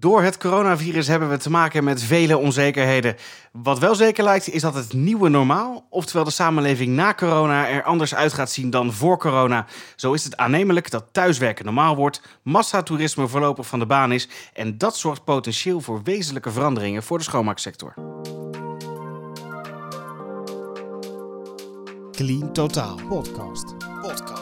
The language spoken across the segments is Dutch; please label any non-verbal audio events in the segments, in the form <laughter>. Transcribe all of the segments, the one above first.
Door het coronavirus hebben we te maken met vele onzekerheden. Wat wel zeker lijkt, is dat het nieuwe normaal, oftewel de samenleving na corona, er anders uit gaat zien dan voor corona. Zo is het aannemelijk dat thuiswerken normaal wordt, massatoerisme voorlopig van de baan is en dat zorgt potentieel voor wezenlijke veranderingen voor de schoonmaaksector. Clean Totaal Podcast. Podcast.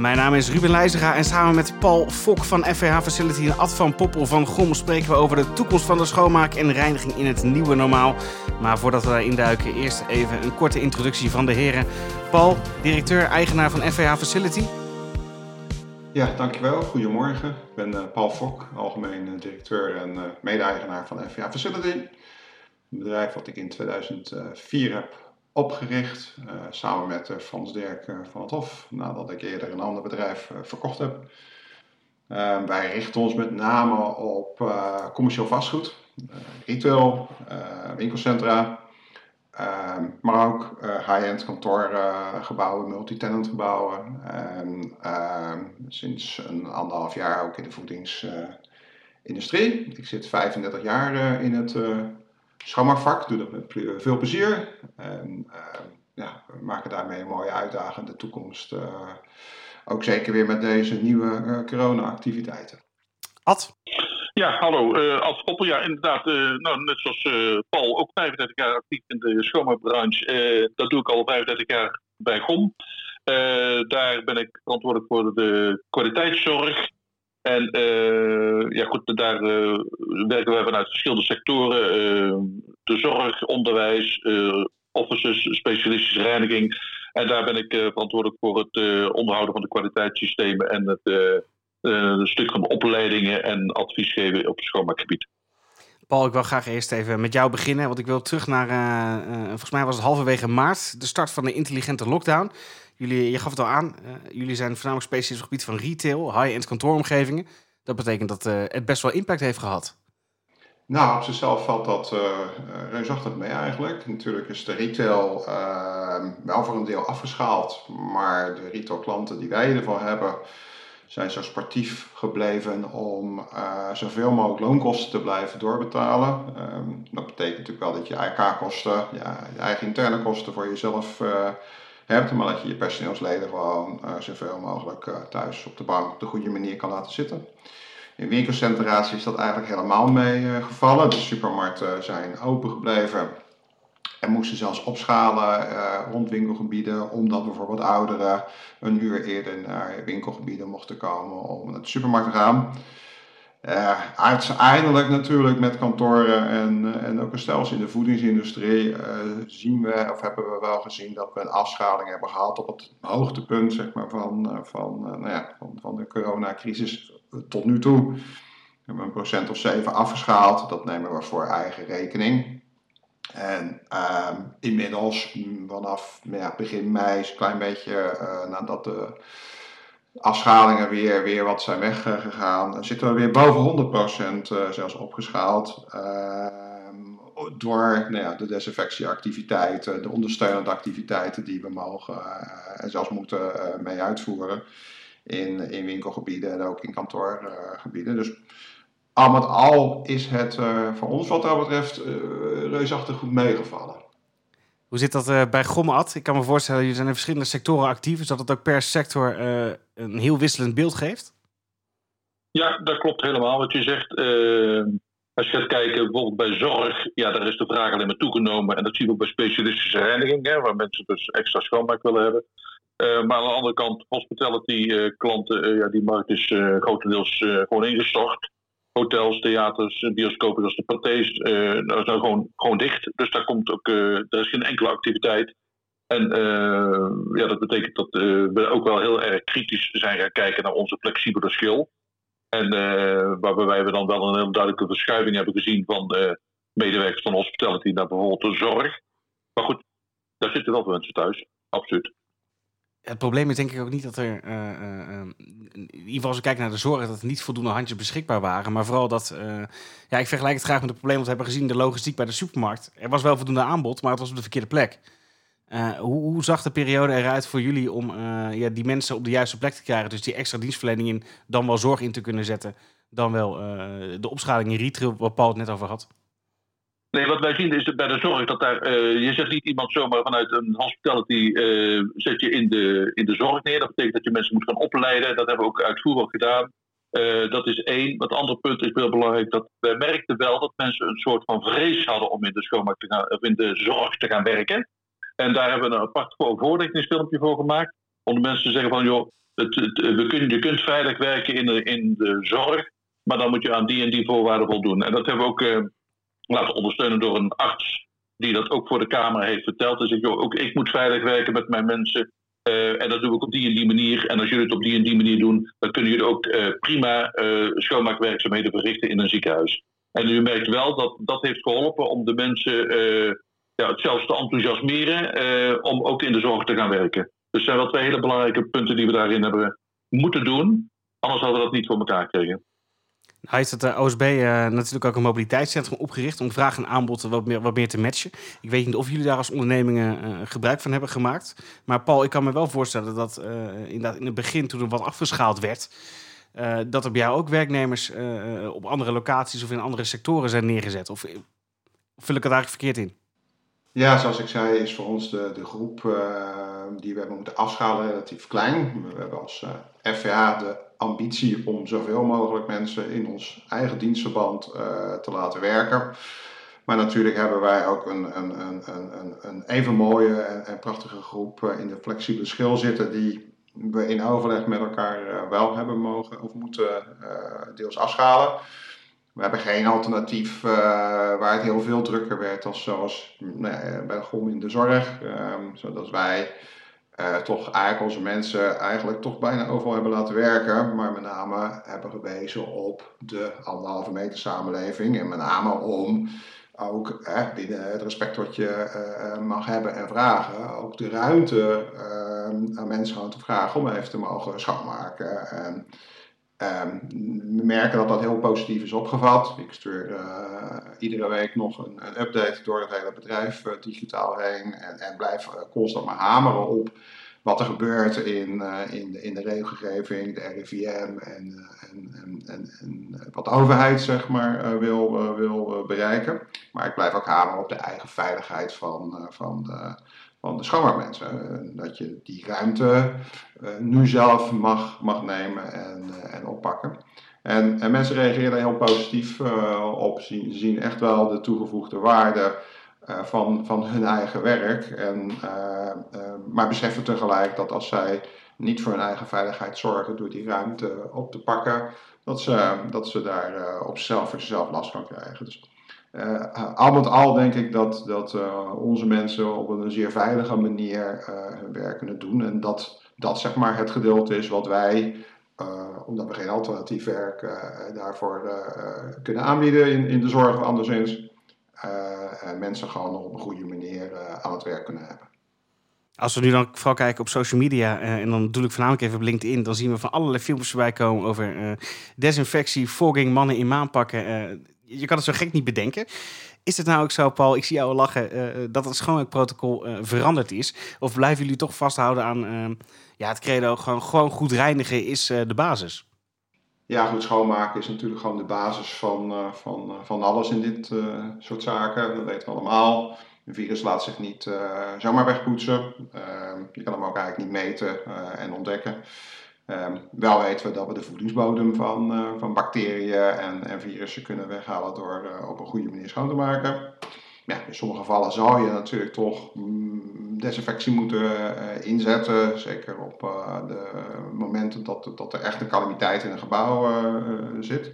Mijn naam is Ruben Leijzega en samen met Paul Fok van FVH Facility en Ad van Poppel van GOM spreken we over de toekomst van de schoonmaak en reiniging in het nieuwe normaal. Maar voordat we daarin duiken, eerst even een korte introductie van de heren. Paul, directeur-eigenaar van FVH Facility. Ja, dankjewel. Goedemorgen. Ik ben uh, Paul Fok, algemeen uh, directeur en uh, mede-eigenaar van FVH Facility. Een bedrijf wat ik in 2004 heb opgericht, uh, samen met uh, Frans Dirk uh, van het Hof, nadat ik eerder een ander bedrijf verkocht heb. Ehm, wij richten ons met name op commercieel vastgoed, retail, winkelcentra, ehm, maar ook high-end kantoorgebouwen, multi-tenant gebouwen. En ehm, sinds een anderhalf jaar ook in de voedingsindustrie. ik zit 35 jaar in het schoonmaakvak. Doe dat met veel plezier. En uh, ja, we maken daarmee een mooie uitdagende toekomst. Uh, ook zeker weer met deze nieuwe uh, corona-activiteiten. Ad? Ja, hallo. Uh, Ad Koppel. Ja, inderdaad. nou, net zoals Paul, ook 35 jaar actief in de schoonmaakbranche. dat doe ik al 35 jaar bij GOM. daar ben ik verantwoordelijk voor de kwaliteitszorg. En uh, ja, goed, daar uh, werken we vanuit verschillende sectoren: uh, de zorg, onderwijs, offices, specialistische reiniging. En daar ben ik verantwoordelijk voor het onderhouden van de kwaliteitssystemen en het stuk van opleidingen en advies geven op het schoonmaakgebied. Paul, ik wil graag eerst even met jou beginnen, want ik wil terug naar, volgens mij was het halverwege maart, de start van de intelligente lockdown. Jullie, je gaf het al aan, uh, jullie zijn voornamelijk specialistisch op het gebied van retail, high-end kantooromgevingen. Dat betekent dat het best wel impact heeft gehad. Nou, op zichzelf valt dat reusachtig mee eigenlijk. Natuurlijk is de retail wel voor een deel afgeschaald, maar de retailklanten die wij ervan hebben, zijn zo sportief gebleven om zoveel mogelijk loonkosten te blijven doorbetalen. Um, dat betekent natuurlijk wel dat je IK-kosten, ja, je eigen interne kosten voor jezelf hebt, maar dat je je personeelsleden gewoon uh, zoveel mogelijk uh, thuis op de bank op de goede manier kan laten zitten. In winkelcentra's is dat eigenlijk helemaal meegevallen. Uh, de supermarkten zijn open gebleven en moesten zelfs opschalen rond winkelgebieden, omdat bijvoorbeeld ouderen een uur eerder naar winkelgebieden mochten komen om supermarkt te gaan. Uh, uiteindelijk natuurlijk met kantoren en, en ook een stelsel in de voedingsindustrie uh, zien we, of hebben we wel gezien dat we een afschaling hebben gehad op het hoogtepunt zeg maar, van, van, nou ja, van, van de coronacrisis tot nu toe. We hebben een procent of zeven afgeschaald, dat nemen we voor eigen rekening. En ehm, inmiddels, vanaf ja, begin mei, een klein beetje nadat de afschalingen weer, weer wat zijn weggegaan. Zitten we weer boven 100% uh, zelfs opgeschaald. Uh, door nou ja, de desinfectieactiviteiten, de ondersteunende activiteiten die we mogen en zelfs moeten mee uitvoeren in, in winkelgebieden en ook in kantoorgebieden. dus al met al is het voor ons wat dat betreft reusachtig goed meegevallen. Hoe zit dat uh, bij Gomad? Ik kan me voorstellen, jullie zijn in verschillende sectoren actief. Dus dat het ook per sector uh, een heel wisselend beeld geeft? Ja, dat klopt helemaal wat je zegt. Uh, als je gaat kijken bijvoorbeeld bij zorg, ja, daar is de vraag alleen maar toegenomen. En dat zien we ook bij specialistische reiniging, hè, waar mensen dus extra schoonmaak willen hebben. maar aan de andere kant, hospitality klanten, ja, die markt is grotendeels gewoon ingestort hotels, theaters, bioscopen zoals de Pathés, uh, dat zijn gewoon, gewoon dicht. Dus daar, komt ook, uh, er is geen enkele activiteit. En ja, dat betekent dat we ook wel heel erg kritisch zijn gaan kijken naar onze flexibele schil. En waarbij we dan wel een heel duidelijke verschuiving hebben gezien van medewerkers van hospitality naar bijvoorbeeld de zorg. Maar goed, daar zitten wel mensen thuis, absoluut. Het probleem is denk ik ook niet dat er, uh, in ieder geval als we kijken naar de zorg, dat er niet voldoende handjes beschikbaar waren. Maar vooral dat, uh, ja, ik vergelijk het graag met het probleem dat we hebben gezien de logistiek bij de supermarkt. Er was wel voldoende aanbod, maar het was op de verkeerde plek. hoe, hoe, zag de periode eruit voor jullie om ja, die mensen op de juiste plek te krijgen? Dus die extra dienstverlening in, dan wel zorg in te kunnen zetten, dan wel de opschaling in retail, waar Paul het net over had? Nee, wat wij zien is bij de zorg dat daar, uh, je zet niet iemand zomaar vanuit een hospitality uh, zet je in de, in de zorg neer. Dat betekent dat je mensen moet gaan opleiden. Dat hebben we ook uitvoerig gedaan. Uh, dat is één. Het andere punt is heel belangrijk. Dat wij merkten wel dat mensen een soort van vrees hadden om in de, schoonmaak te gaan, of in de zorg te gaan werken. En daar hebben we een apart voorlichtingsfilmpje voor gemaakt. Om de mensen te zeggen van joh, het, we kun, je kunt veilig werken in de, in de zorg. Maar dan moet je aan die en die voorwaarden voldoen. En dat hebben we ook laten ondersteunen door een arts die dat ook voor de Kamer heeft verteld. Dus ik, joh, ook ik moet veilig werken met mijn mensen. Uh, en dat doe ik op die en die manier. En als jullie het op die en die manier doen, dan kunnen jullie ook uh, prima uh, schoonmaakwerkzaamheden verrichten in een ziekenhuis. En u merkt wel dat dat heeft geholpen om de mensen ja, zelfs te enthousiasmeren om ook in de zorg te gaan werken. Dus zijn wel twee hele belangrijke punten die we daarin hebben moeten doen. Anders hadden we dat niet voor elkaar gekregen. Hij heeft het uh, OSB uh, natuurlijk ook een mobiliteitscentrum opgericht om vraag en aanbod wat meer, te matchen. Ik weet niet of jullie daar als ondernemingen uh, gebruik van hebben gemaakt. Maar Paul, ik kan me wel voorstellen dat inderdaad in het begin, toen er wat afgeschaald werd, dat er bij jou ook werknemers op andere locaties of in andere sectoren zijn neergezet. Of, of vul ik het eigenlijk verkeerd in? Ja, zoals ik zei, is voor ons de, de groep die we hebben moeten afschalen relatief klein. We hebben als FVA de ambitie om zoveel mogelijk mensen in ons eigen dienstverband uh, te laten werken. Maar natuurlijk hebben wij ook een, een, een, een, een even mooie en, en prachtige groep uh, in de flexibele schil zitten, die we in overleg met elkaar uh, wel hebben mogen of moeten deels afschalen. We hebben geen alternatief waar het heel veel drukker werd als zoals nou, bij de GOM in de zorg. Ehm, zodat wij uh, toch eigenlijk onze mensen eigenlijk toch bijna overal hebben laten werken, maar met name hebben gewezen op de anderhalve meter samenleving en met name om ook eh, het respect wat je mag hebben en vragen, ook de ruimte uh, aan mensen gewoon te vragen om even te mogen schoonmaken. En, ehm, we merken dat dat heel positief is opgevat. Ik stuur iedere week nog een, update door het hele bedrijf digitaal heen en, en blijf constant maar hameren op wat er gebeurt in, in, de, in de regelgeving, de RIVM en, en, en, wat de overheid zeg maar, wil, wil bereiken. Maar ik blijf ook hameren op de eigen veiligheid van, van, de, van de schoonmaakmensen. dat je die ruimte nu zelf mag, mag nemen en, en oppakken. En, en mensen reageren heel positief op, zien, zien echt wel de toegevoegde waarde van, van hun eigen werk. En, maar beseffen tegelijk dat als zij niet voor hun eigen veiligheid zorgen door die ruimte op te pakken, dat ze, dat ze daar op zichzelf voor zichzelf last van krijgen. Dus al met al denk ik dat, dat onze mensen op een zeer veilige manier hun werk kunnen doen. En dat dat zeg maar het gedeelte is wat wij omdat we geen alternatief werk daarvoor kunnen aanbieden in, in de zorg of anderszins, uh, mensen gewoon op een goede manier uh, aan het werk kunnen hebben. Als we nu dan vooral kijken op social media, uh, en dan doe ik voornamelijk even LinkedIn, dan zien we van allerlei filmpjes voorbij komen over desinfectie, fogging, mannen in maanpakken. Je kan het zo gek niet bedenken. Is het nou ook zo, Paul, ik zie jou lachen, dat het schoonmaakprotocol veranderd is? Of blijven jullie toch vasthouden aan ja, het credo, gewoon, gewoon goed reinigen is de basis? Ja, goed schoonmaken is natuurlijk gewoon de basis van, van, van alles in dit soort zaken. Dat weten we allemaal. Een virus laat zich niet zomaar wegpoetsen. Ehm, je kan hem ook eigenlijk niet meten en ontdekken. Ehm, wel weten we dat we de voedingsbodem van, van bacteriën en, en virussen kunnen weghalen door op een goede manier schoon te maken. Ja, in sommige gevallen zou je natuurlijk toch mm, desinfectie moeten uh, inzetten. Zeker op de momenten dat, dat er echt een calamiteit in een gebouw uh, zit.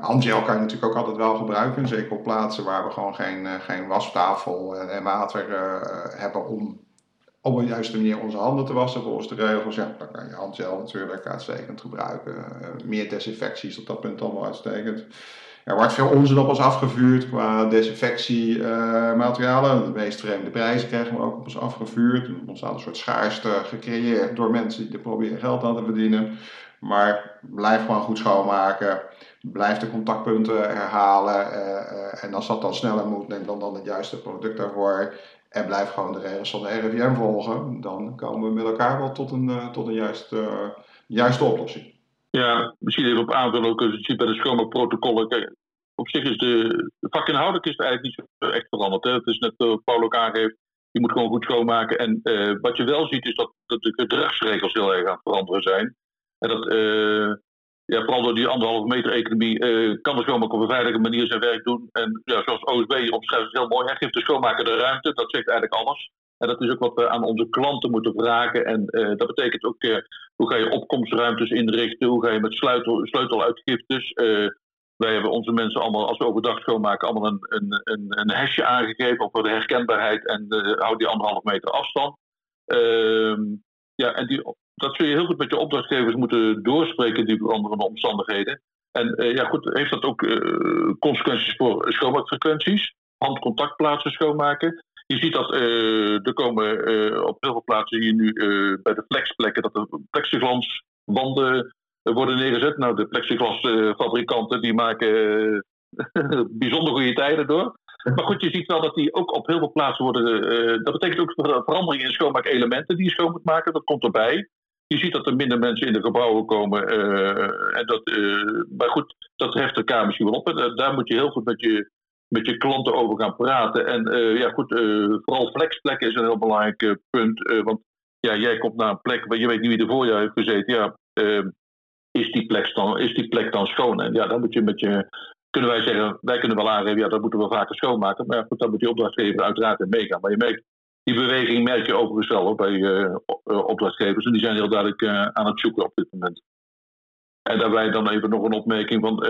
handgel kan je natuurlijk ook altijd wel gebruiken. Zeker op plaatsen waar we gewoon geen, geen wastafel en, en water hebben om op een juiste manier onze handen te wassen volgens de regels. Ja, dan kan je handgel natuurlijk uitstekend gebruiken. meer desinfecties op dat punt allemaal uitstekend. Er wordt veel onzin op ons afgevuurd qua desinfectiematerialen. De meest vreemde prijzen krijgen we ook op ons afgevuurd. Er ontstaat een soort schaarste gecreëerd door mensen die er proberen geld aan te verdienen. Maar blijf gewoon goed schoonmaken. Blijf de contactpunten herhalen. Uh, uh, en als dat dan sneller moet, neem dan, dan het juiste product daarvoor. En blijf gewoon de regels van de RIVM volgen, dan komen we met elkaar wel tot een, tot een juiste, juiste oplossing. Ja, misschien even op aanvullen ook je ziet bij de schoonmaakprotocollen. op zich is de, de vakinhoudelijk is het eigenlijk niet zo echt veranderd. Het is net uh, Paul ook aangeeft, je moet gewoon goed schoonmaken. En wat je wel ziet is dat, dat de gedragsregels heel erg aan het veranderen zijn. En dat, ja, vooral door die anderhalve meter economie, kan de schoonmaker op een veilige manier zijn werk doen. En ja, zoals OSB omschrijft het heel mooi, hij geeft de schoonmaker de ruimte, dat zegt eigenlijk alles. En dat is ook wat we aan onze klanten moeten vragen. En uh, dat betekent ook uh, hoe ga je opkomstruimtes inrichten, hoe ga je met sleutel, sleuteluitgiftes. Wij hebben onze mensen allemaal, als we overdag schoonmaken, allemaal een, een, een, een hesje aangegeven voor de herkenbaarheid en houd die anderhalf meter afstand. Ehm, ja, en die, dat zul je heel goed met je opdrachtgevers moeten doorspreken, die veranderende omstandigheden. En ja, goed, heeft dat ook consequenties voor schoonmaakfrequenties? Handcontactplaatsen schoonmaken. Je ziet dat uh, er komen op heel veel plaatsen hier nu bij de flexplekken dat er plexiglaswanden worden neergezet. Nou, de plexiglasfabrikanten die maken <laughs> bijzonder goede tijden door. Maar goed, je ziet wel dat die ook op heel veel plaatsen worden. dat betekent ook verandering in schoonmaakelementen die je schoon moet maken. Dat komt erbij. Je ziet dat er minder mensen in de gebouwen komen. en dat, maar goed, dat heft kamer misschien wel op. Daar moet je heel goed met je met je klanten over gaan praten. En uh, ja, goed, vooral flexplekken is een heel belangrijk punt. want ja, jij komt naar een plek waar je weet niet wie er voor jou heeft gezeten. Ja, is, die plek dan, is die plek dan schoon? En ja, dan moet je met je. Kunnen wij zeggen, wij kunnen wel aangeven, ja, dat moeten we vaker schoonmaken. Maar ja, goed, dan moet die opdrachtgever uiteraard in meegaan. Maar je merkt, die beweging merk je overigens wel bij opdrachtgevers. En die zijn heel duidelijk aan het zoeken op dit moment. En daarbij dan even nog een opmerking van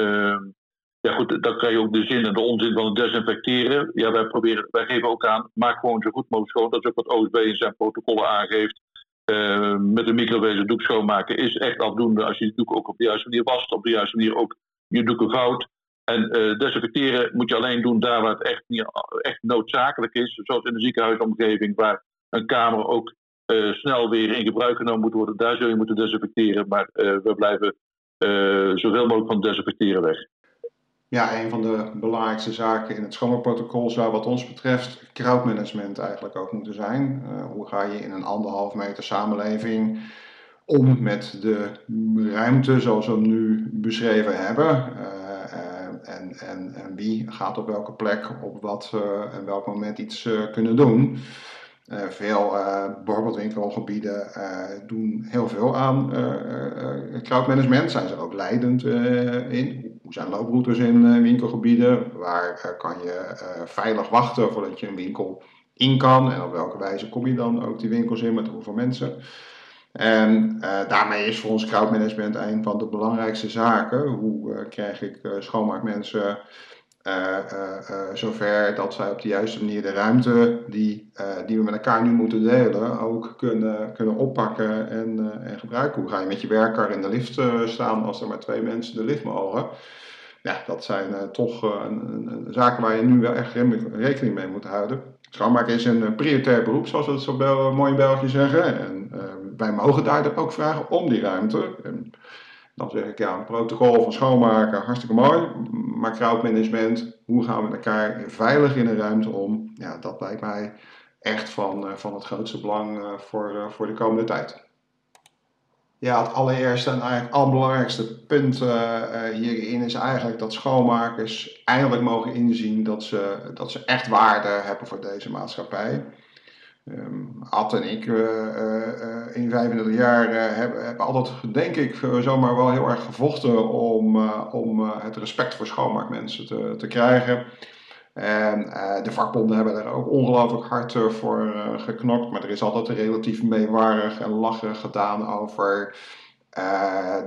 ja goed, dan krijg je ook de zin en de onzin van het desinfecteren. Ja, wij, proberen, wij geven ook aan, maak gewoon zo goed mogelijk schoon. Dat is ook wat OSB in zijn protocollen aangeeft. Uh, met een microwezen doek schoonmaken is echt afdoende als je de doek ook op de juiste manier wast. Op de juiste manier ook je doeken vouwt. En uh, desinfecteren moet je alleen doen daar waar het echt, niet, echt noodzakelijk is. Zoals in de ziekenhuisomgeving, waar een kamer ook uh, snel weer in gebruik genomen moet worden. Daar zul je moeten desinfecteren. Maar we blijven zoveel mogelijk van desinfecteren weg ja, een van de belangrijkste zaken in het schoonmaakprotocol zou wat ons betreft crowdmanagement eigenlijk ook moeten zijn. Hoe ga je in een anderhalf meter samenleving om met de ruimte zoals we hem nu beschreven hebben? En, en, en wie gaat op welke plek op wat en welk moment iets kunnen doen? Uh, veel bijvoorbeeld winkelgebieden doen heel veel aan crowdmanagement, zijn ze ook leidend in. Hoe zijn looproutes in winkelgebieden? Waar kan je veilig wachten voordat je een winkel in kan? En op welke wijze kom je dan ook die winkels in met hoeveel mensen? En daarmee is voor ons crowdmanagement een van de belangrijkste zaken. Hoe krijg ik schoonmaakmensen uh, uh, zover dat zij op de juiste manier de ruimte die, die we met elkaar nu moeten delen ook kunnen, kunnen oppakken en, en gebruiken. Hoe ga je met je werker in de lift staan als er maar twee mensen de lift mogen? Ja, dat zijn toch zaken waar je nu wel echt rekening mee moet houden. Schoonmaken is een prioritair beroep, zoals we het zo mooi in België zeggen. En wij mogen daar ook vragen om die ruimte. En, dan zeg ik ja, een protocol van schoonmaken, hartstikke mooi. Maar crowdmanagement, hoe gaan we met elkaar veilig in een ruimte om? Ja, dat lijkt mij echt van, eh, van het grootste belang eh, voor, eh, voor de komende tijd. Ja, het allereerste en eigenlijk allerbelangrijkste punt hierin is eigenlijk dat schoonmakers eindelijk mogen inzien dat ze, dat ze echt waarde hebben voor deze maatschappij. Um, Ad en ik uh, uh, in 35 jaar hebben, hebben altijd, denk ik, zomaar wel heel erg gevochten om, om het respect voor schoonmaakmensen te, te krijgen. En de vakbonden hebben daar ook ongelooflijk hard voor geknokt, maar er is altijd relatief meewarig en lachen gedaan over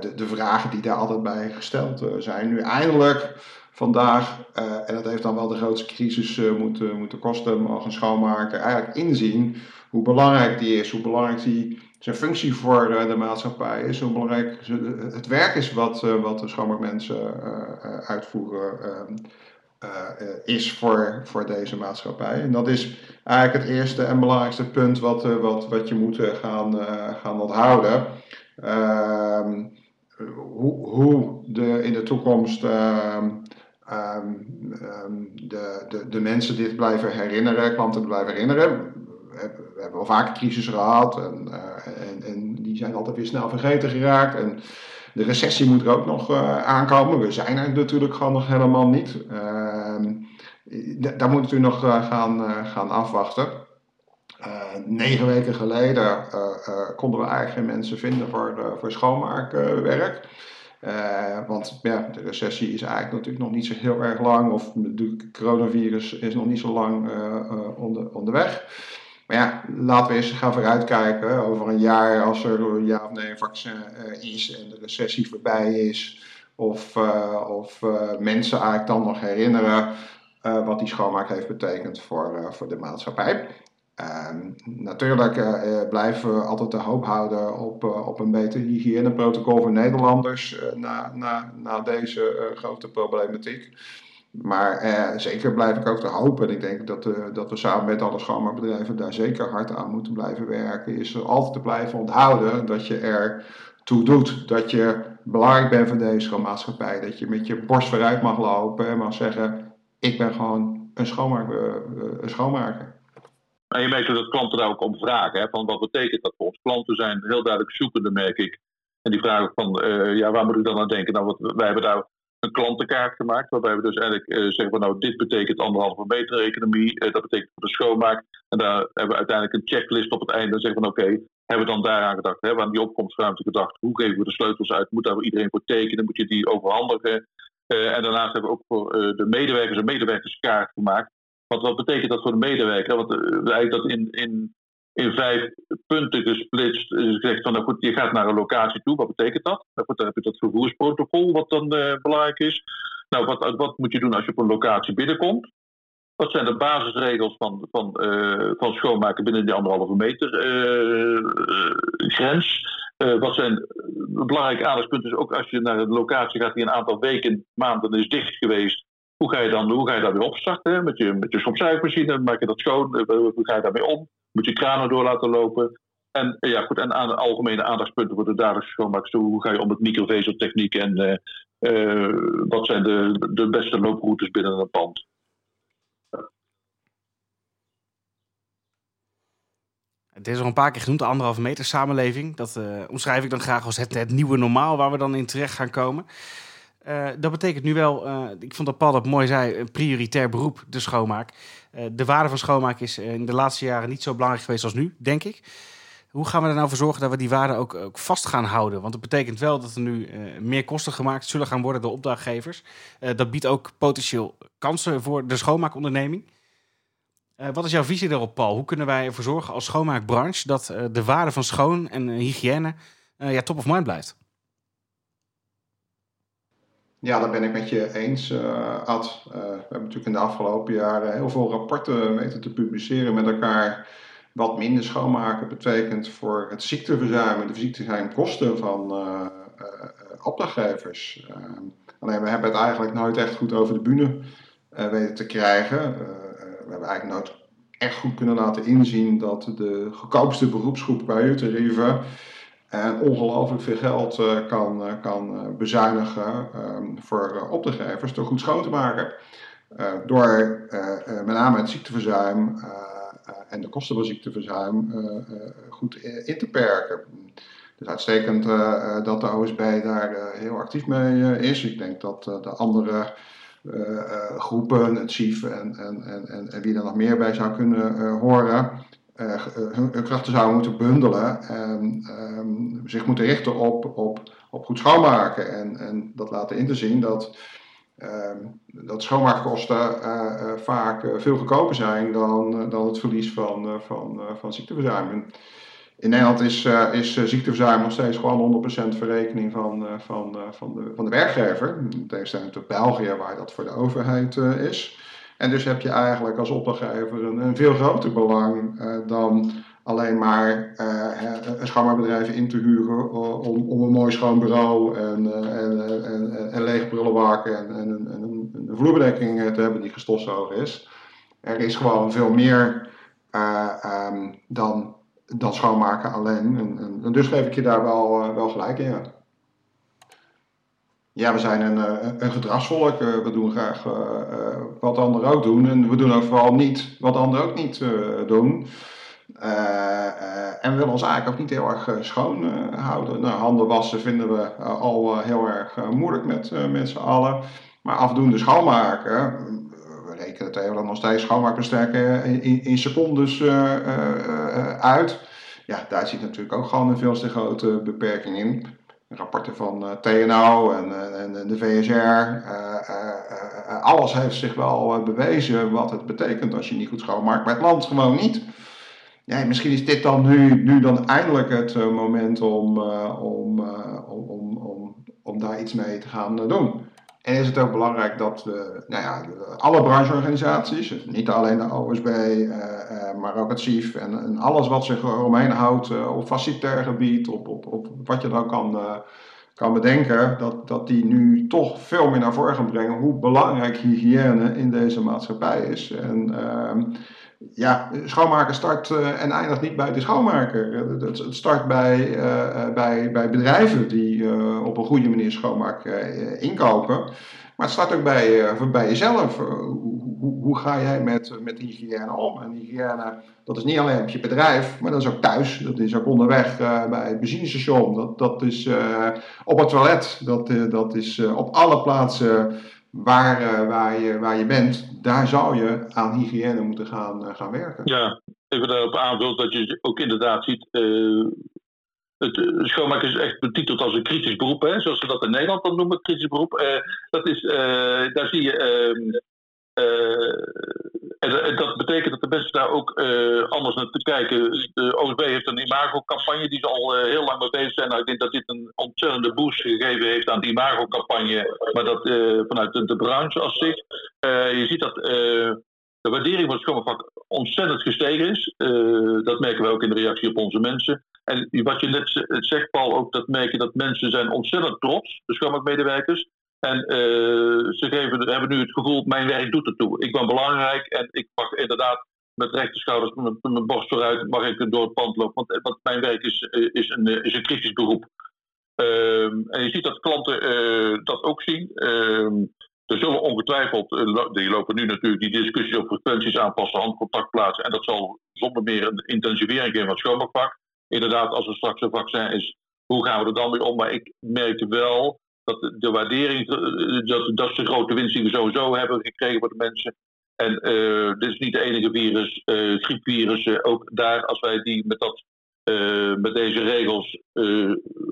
de, de vragen die daar altijd bij gesteld zijn. Nu eindelijk vandaag, uh, en dat heeft dan wel de grootste crisis uh, moeten, moeten kosten, mogen schoonmaken, eigenlijk inzien hoe belangrijk die is, hoe belangrijk die zijn functie voor de maatschappij is, hoe belangrijk het werk is wat, wat de schoonmaakmensen uitvoeren is voor, voor deze maatschappij. En dat is eigenlijk het eerste en belangrijkste punt wat, wat, wat je moet gaan, gaan onthouden. Ehm, hoe, hoe de, in de toekomst ehm, ehm, ehm, de, de, de mensen dit blijven herinneren, klanten blijven herinneren. We hebben wel vaker crisis gehad en, en, en, die zijn altijd weer snel vergeten geraakt. En de recessie moet er ook nog aankomen. We zijn er natuurlijk gewoon nog helemaal niet. Ehm, daar moeten we nog gaan, gaan afwachten. negen weken geleden konden we eigenlijk geen mensen vinden voor, voor schoonmaakwerk. Uh, want ja, de recessie is eigenlijk natuurlijk nog niet zo heel erg lang, of het coronavirus is nog niet zo lang uh, onder, onderweg. Maar ja, laten we eens gaan vooruitkijken. Over een jaar, als er een ja of nee een vaccin is en de recessie voorbij is, of, of mensen eigenlijk dan nog herinneren wat die schoonmaak heeft betekend voor, voor de maatschappij. Natuurlijk uh, blijven we altijd de hoop houden op, uh, op een beter hygiëneprotocol voor Nederlanders na, na, na deze grote problematiek. Maar zeker blijf ik ook te hopen, en ik denk dat, dat we samen met alle schoonmaakbedrijven daar zeker hard aan moeten blijven werken, is altijd te blijven onthouden dat je er toe doet. Dat je belangrijk bent voor deze maatschappij. Dat je met je borst vooruit mag lopen en mag zeggen, ik ben gewoon een, een schoonmaker. En je merkt dat klanten daar ook om vragen. Hè, van wat betekent dat voor ons? Klanten zijn heel duidelijk zoekende, merk ik. En die vragen van, uh, ja, waar moet ik dan aan denken? Nou, wat, wij hebben daar een klantenkaart gemaakt, waarbij we dus eigenlijk uh, zeggen van, nou, dit betekent anderhalve meter economie, uh, dat betekent voor de schoonmaak. En daar hebben we uiteindelijk een checklist op het einde en zeggen van, oké, hebben we dan daaraan gedacht? Hebben we aan die opkomstruimte gedacht? Hoe geven we de sleutels uit? Moet daar iedereen voor tekenen? Moet je die overhandigen? en daarnaast hebben we ook voor de medewerkers een medewerkerskaart gemaakt. Want wat betekent dat voor de medewerker? Want uh, eigenlijk dat in, in, in vijf punten gesplitst is gezegd van nou goed, je gaat naar een locatie toe. Wat betekent dat? Nou dan heb je dat vervoersprotocol wat dan uh, belangrijk is. Nou, wat, wat moet je doen als je op een locatie binnenkomt? Wat zijn de basisregels van, van, uh, van schoonmaken binnen die anderhalve meter grens? wat zijn belangrijke aandachtspunten? ook als je naar een locatie gaat die een aantal weken, maanden is dicht geweest. Hoe ga je, dan, hoe ga je daar weer opstarten? Met je, met je stofzuigmachine, maak je dat schoon? Eh, hoe ga je daarmee om? Moet je kranen door laten lopen? En, eh, ja, goed, en aan de algemene aandachtspunten voor de dagelijkse schoonmaak. Hoe ga je om met microvezeltechniek en wat zijn de, de beste looproutes binnen een pand? Het is al een paar keer genoemd, de anderhalve meter samenleving. Dat omschrijf ik dan graag als het, het nieuwe normaal waar we dan in terecht gaan komen. Uh, dat betekent nu wel, uh, ik vond dat Paul dat mooi zei, een prioritair beroep, de schoonmaak. Uh, de waarde van schoonmaak is in de laatste jaren niet zo belangrijk geweest als nu, denk ik. Hoe gaan we er nou voor zorgen dat we die waarde ook, ook vast gaan houden? Want het betekent wel dat er nu meer kosten gemaakt zullen gaan worden door opdrachtgevers. dat biedt ook potentieel kansen voor de schoonmaakonderneming. wat is jouw visie daarop, Paul? Hoe kunnen wij ervoor zorgen als schoonmaakbranche dat de waarde van schoon en hygiëne ja, top of mind blijft? Ja, daar ben ik met je eens, uh, Ad. Uh, we hebben natuurlijk in de afgelopen jaren heel veel rapporten weten te publiceren met elkaar. Wat minder schoonmaken betekent voor het ziekteverzuim en de ziekteverzuimkosten van uh, opdrachtgevers. alleen we hebben het eigenlijk nooit echt goed over de bühne weten te krijgen. we hebben eigenlijk nooit echt goed kunnen laten inzien dat de goedkoopste beroepsgroep bij uurtarieven en ongelooflijk veel geld uh, kan, uh, kan uh, bezuinigen um, voor opdrachtgevers door goed schoon te maken. door met name het ziekteverzuim en de kosten van ziekteverzuim goed in te perken. Het is uitstekend dat de OSB daar heel actief mee is. Ik denk dat de andere groepen, het CIF en, en, en, en, wie er nog meer bij zou kunnen horen, uh, hun, krachten zouden moeten bundelen en um, zich moeten richten op, op, op goed schoonmaken. En, en dat laten in te zien dat, um, dat schoonmaakkosten uh, vaak veel goedkoper zijn dan, dan het verlies van, van, van ziekteverzuim. In Nederland is, is ziekteverzuim nog steeds gewoon 100% verrekening van, van, van, de, van de werkgever. In tegenstelling tot België, waar dat voor de overheid is. En dus heb je eigenlijk als opdrachtgever een, een veel groter belang uh, dan alleen maar uh, een schoonmaakbedrijf in te huren om, om een mooi schoon bureau en, uh, en, en, en lege prullenbakken en, en, en, een, vloerbedekking te hebben die gestofzuiger is. Er is gewoon veel meer um, dan, dan schoonmaken alleen. En, en, dus geef ik je daar wel, wel gelijk in. Ja. Ja, we zijn een, een gedragsvolk. we doen graag wat anderen ook doen. En we doen ook vooral niet wat anderen ook niet doen. en we willen ons eigenlijk ook niet heel erg schoon houden. Nou, handen wassen vinden we al heel erg moeilijk met, met z'n allen. Maar afdoende schoonmaken, we rekenen het even nog steeds schoonmaakbesterken in, in secondes uit. Ja, daar zit natuurlijk ook gewoon een veel te grote beperking in. Rapporten van uh, TNO en, en, de VSR. Uh, alles heeft zich wel bewezen wat het betekent als je niet goed schoonmaakt, maar het land gewoon niet. Ja, misschien is dit dan nu, nu dan eindelijk het moment om, om, om, om, om daar iets mee te gaan doen. En is het ook belangrijk dat we, nou ja, alle brancheorganisaties, niet alleen de OSB, uh, uh, maar ook het CIF en, en, alles wat zich eromheen houdt op facilitair gebied, op, op, op wat je dan kan, eh, kan bedenken, dat, dat die nu toch veel meer naar voren gaan brengen hoe belangrijk hygiëne in deze maatschappij is. En ehm, ja, schoonmaken start uh, en eindigt niet bij de schoonmaker. Het, start bij, uh, bij, bij bedrijven die op een goede manier schoonmaak inkopen. Maar het start ook bij, bij jezelf. Hoe, hoe, hoe, ga jij met, met hygiëne om? En hygiëne, dat is niet alleen op je bedrijf, maar dat is ook thuis. Dat is ook onderweg bij het benzinestation. Dat, dat is op het toilet. Dat, dat is op alle plaatsen waar, uh, waar, je, waar je bent, daar zou je aan hygiëne moeten gaan, uh, gaan werken. Ja, even daarop aanvult dat je ook inderdaad ziet. Uh, het schoonmaken is echt betiteld als een kritisch beroep, hè, zoals we dat in Nederland dan noemen, kritisch beroep. dat is, daar zie je ehm, en, dat betekent dat de mensen daar ook uh, anders naar te kijken. De OSB heeft een imago-campagne die ze al heel lang mee bezig zijn. Nou, ik denk dat dit een ontzettende boost gegeven heeft aan die imago-campagne, maar dat vanuit de, de, branche als zich. je ziet dat de waardering van het schoonmaakvak ontzettend gestegen is. dat merken we ook in de reactie op onze mensen. En wat je net zegt, Paul, ook dat merk je dat mensen zijn ontzettend trots, de schoonmaakmedewerkers. En uh, ze geven, hebben nu het gevoel, mijn werk doet ertoe. Ik ben belangrijk en ik mag inderdaad met rechte schouders, met, mijn borst vooruit, mag ik door het pand lopen. Want, mijn werk is, eh, is, een, eh, is kritisch beroep. Um, en je ziet dat klanten dat ook zien. Um, er zullen ongetwijfeld, die lopen nu natuurlijk die discussie op frequenties aanpassen, handcontact plaatsen. En dat zal zonder meer een intensivering geven van het schoonmaakvak. Inderdaad, als er straks een vaccin is, hoe gaan we er dan mee om? Maar ik merk wel dat de waardering, eh, dat, dat is de grote winst die we sowieso hebben gekregen voor de mensen. En uh, dit is niet de enige virus, uh, griepvirus. ook daar, als wij die met, dat, met deze regels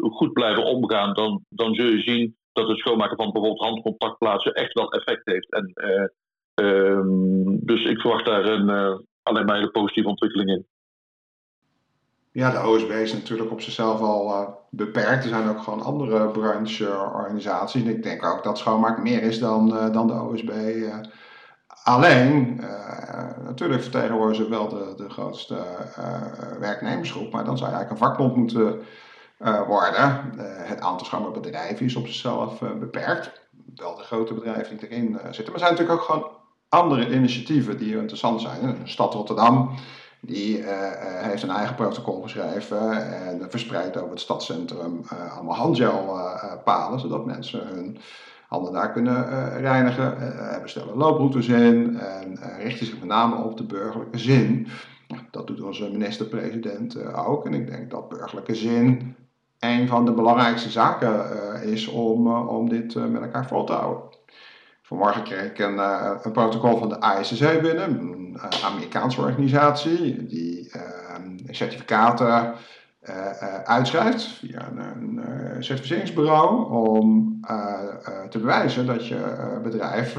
goed blijven omgaan, dan, dan zul je zien dat het schoonmaken van bijvoorbeeld handcontactplaatsen echt wel effect heeft. En, ehm, dus ik verwacht daar een, alleen maar een positieve ontwikkeling in. Ja, de OSB is natuurlijk op zichzelf al uh, beperkt. Er zijn ook gewoon andere brancheorganisaties. En ik denk ook dat schoonmaak meer is dan, uh, dan de OSB eh, alleen. natuurlijk vertegenwoordigen ze wel de, de grootste werknemersgroep, maar dan zou je eigenlijk een vakbond moeten worden. het aantal schoonmaakbedrijven is op zichzelf beperkt. Wel de grote bedrijven die erin zitten. Maar er zijn natuurlijk ook gewoon andere initiatieven die interessant zijn. De stad Rotterdam die uh, heeft een eigen protocol geschreven en verspreidt over het stadscentrum uh, allemaal handgelpalen, zodat mensen hun handen daar kunnen reinigen. we stellen looproutes in en richten zich met name op de burgerlijke zin. Dat doet onze minister-president ook. En ik denk dat burgerlijke zin een van de belangrijkste zaken is om, om dit met elkaar vol te houden. Vanmorgen kreeg ik een, een protocol van de ISSC binnen, uh, Amerikaanse organisatie die ehm, certificaten uh, uitschrijft via een, een certificeringsbureau om te bewijzen dat je bedrijf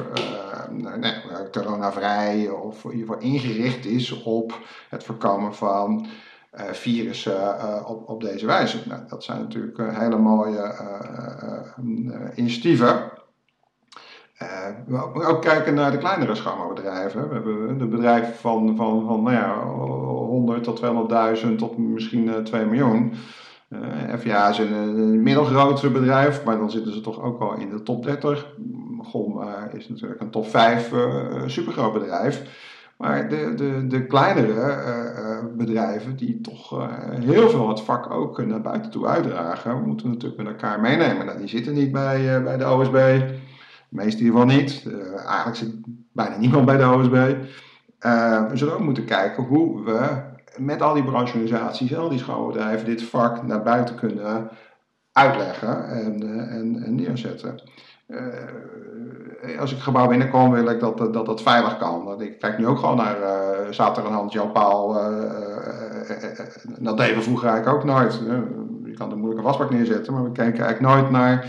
nee, coronavrij of in ieder geval ingericht is op het voorkomen van virussen op, op deze wijze. Nou, dat zijn natuurlijk hele mooie initiatieven. We moeten ook kijken naar de kleinere schoonmaakbedrijven. We hebben de bedrijven van, van, van nou ja, 100 tot 200.000 tot misschien uh, 2 miljoen. Uh, eh, FIA is een, een bedrijf, maar dan zitten ze toch ook al in de top 30. GOM is natuurlijk een top 5 supergroot bedrijf. Maar de, de, de kleinere bedrijven die toch heel veel het vak ook naar buiten toe uitdragen. We moeten natuurlijk met elkaar meenemen. Nou, die zitten niet bij, bij de OSB. Meeste hiervan niet. eigenlijk zit bijna niemand bij de OSB. we zullen ook moeten kijken hoe we met al die brancheorganisaties al die schoolbedrijven dit vak naar buiten kunnen uitleggen en, en, en neerzetten. Als ik gebouw binnenkom, wil ik dat, dat dat veilig kan. Ik kijk nu ook gewoon naar, uh, er een hand Jan Paul, uh, dat deden vroeger eigenlijk ook nooit. je kan er moeilijk een wasbak neerzetten, maar we kijken eigenlijk nooit naar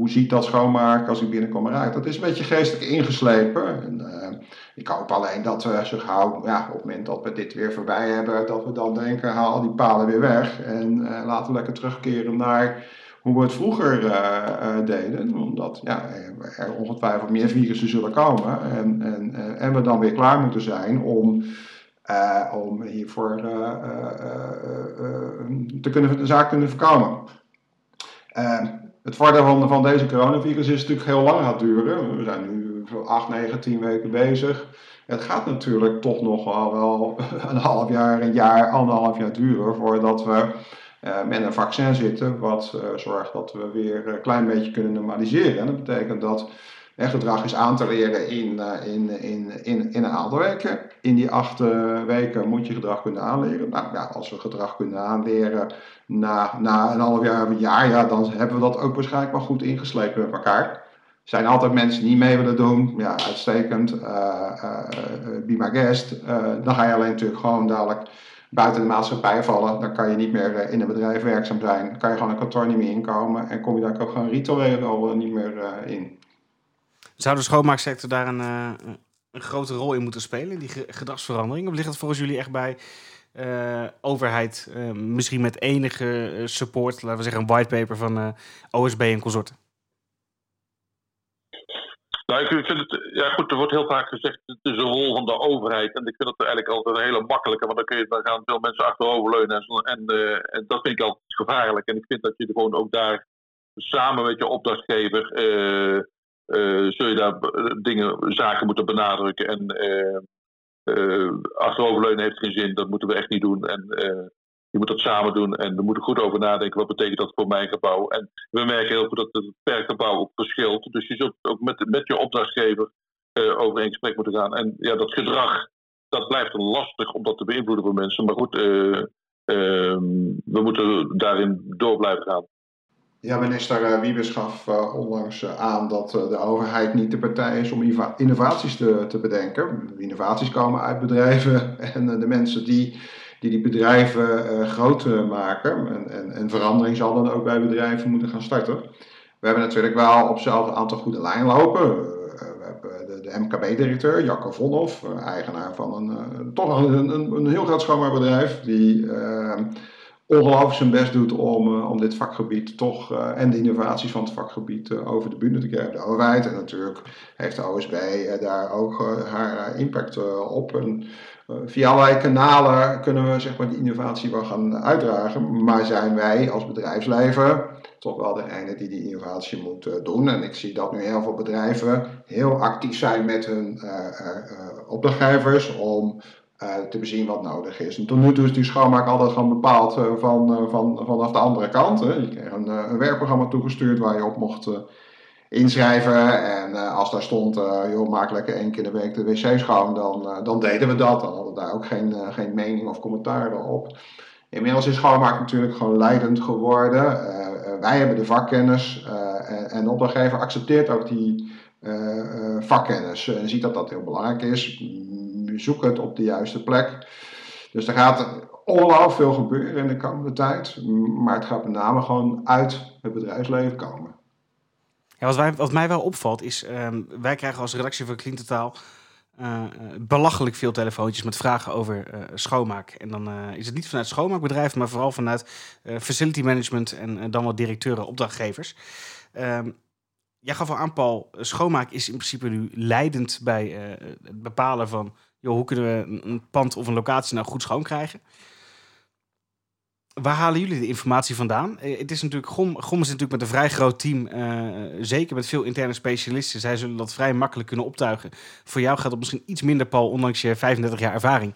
hoe ziet dat schoonmaken als ik binnenkom eruit. Dat is een beetje geestelijk ingeslepen. En, ik hoop alleen dat we zo gauw, ja, op het moment dat we dit weer voorbij hebben, dat we dan denken, haal al die palen weer weg en laten we lekker terugkeren naar hoe we het vroeger uh, deden. Omdat ja, er ongetwijfeld meer virussen zullen komen. En, en, en we dan weer klaar moeten zijn om, om hiervoor te kunnen, de zaak kunnen voorkomen. Het voordeel van, deze coronavirus is natuurlijk heel lang gaat duren. We zijn nu 8, 9, 10 weken bezig. Het gaat natuurlijk toch nog wel, <laughs> een half jaar, een jaar, anderhalf jaar duren voordat we uh, met een vaccin zitten, wat uh, zorgt dat we weer een klein beetje kunnen normaliseren. En dat betekent dat gedrag is aan te leren in, uh, in, in, in, in een aantal weken. In die acht weken moet je gedrag kunnen aanleren. Nou ja, als we gedrag kunnen aanleren na, na een half jaar of een jaar, ja, dan hebben we dat ook waarschijnlijk wel goed ingeslepen met elkaar. Er zijn altijd mensen die mee willen doen. Ja, uitstekend. be my guest. dan ga je alleen natuurlijk gewoon dadelijk buiten de maatschappij vallen, dan kan je niet meer eh, in een bedrijf werkzaam zijn. Dan kan je gewoon een kantoor niet meer inkomen en kom je daar ook gewoon retail niet meer eh, in. Zou de schoonmaaksector daar een, eh, een grote rol in moeten spelen, die gedragsverandering? Of ligt het volgens jullie echt bij uh, overheid, misschien met enige support, laten we zeggen een whitepaper van OSB en consorten? Nou, ik vind het, ja goed, er wordt heel vaak gezegd, het is een rol van de overheid. En ik vind dat eigenlijk altijd een hele makkelijke, want dan, kun je, dan gaan veel mensen achteroverleunen. En, en, en dat vind ik altijd gevaarlijk. En ik vind dat je gewoon ook daar samen met je opdrachtgever, zul je daar dingen, zaken moeten benadrukken. En achteroverleunen heeft geen zin, dat moeten we echt niet doen. En je moet dat samen doen en we moeten goed over nadenken. Wat betekent dat voor mijn gebouw? En we merken heel goed dat het per gebouw ook verschilt. Dus je zult ook met, met je opdrachtgever uh, over in gesprek moeten gaan. En ja, dat gedrag, dat blijft lastig om dat te beïnvloeden voor mensen. Maar goed, uh, we moeten daarin door blijven gaan. Ja, minister Wiebes gaf onlangs aan dat de overheid niet de partij is om innovaties te, te bedenken. Innovaties komen uit bedrijven <laughs> en de mensen die die die bedrijven uh, maken. En, en, en, verandering zal dan ook bij bedrijven moeten gaan starten. We hebben natuurlijk wel op zelf een aantal goede lijnen lopen. We hebben de, de MKB-directeur, Jacco Vonhoff, eigenaar van een, toch een, een, een, heel groot schoonmaakbedrijf, die ongelooflijk zijn best doet om, om dit vakgebied toch en de innovaties van het vakgebied over de bühne te krijgen. De overheid en natuurlijk heeft de OSB daar ook haar impact op. En, eh, via allerlei kanalen kunnen we zeg maar, die innovatie wel gaan uitdragen. Maar zijn wij als bedrijfsleven toch wel degene die die innovatie moet doen. En ik zie dat nu heel veel bedrijven heel actief zijn met hun uh, opdrachtgevers om te bezien wat nodig is. En tot nu toe is die schoonmaak altijd gewoon bepaald van, van, vanaf de andere kant. Hè. Je kreeg een, een werkprogramma toegestuurd waar je op mocht inschrijven. En als daar stond, uh, joh, maak lekker één keer de week de wc schoon, dan, dan deden we dat. Dan hadden we daar ook geen, geen mening of commentaar op. Inmiddels is schoonmaak natuurlijk gewoon leidend geworden. wij hebben de vakkennis en, en, de opdrachtgever accepteert ook die vakkennis. En ziet dat dat heel belangrijk is. Zoek het op de juiste plek. Dus er gaat ongelooflijk veel gebeuren in de komende tijd. Maar het gaat met name gewoon uit het bedrijfsleven komen. Wat, wat mij wel opvalt is, um, wij krijgen als redactie van Clean uh, belachelijk veel telefoontjes met vragen over uh, schoonmaak. En dan is het niet vanuit schoonmaakbedrijven, maar vooral vanuit facility management en dan wat directeuren, opdrachtgevers. Um, jij gaf al aan, Paul, schoonmaak is in principe nu leidend bij het bepalen van joh, hoe kunnen we een pand of een locatie nou goed schoon krijgen waar halen jullie de informatie vandaan? Eh, het is natuurlijk, Gom, Gom is natuurlijk met een vrij groot team, uh, zeker met veel interne specialisten. Zij zullen dat vrij makkelijk kunnen optuigen. Voor jou gaat het misschien iets minder, Paul, ondanks je 35 jaar ervaring.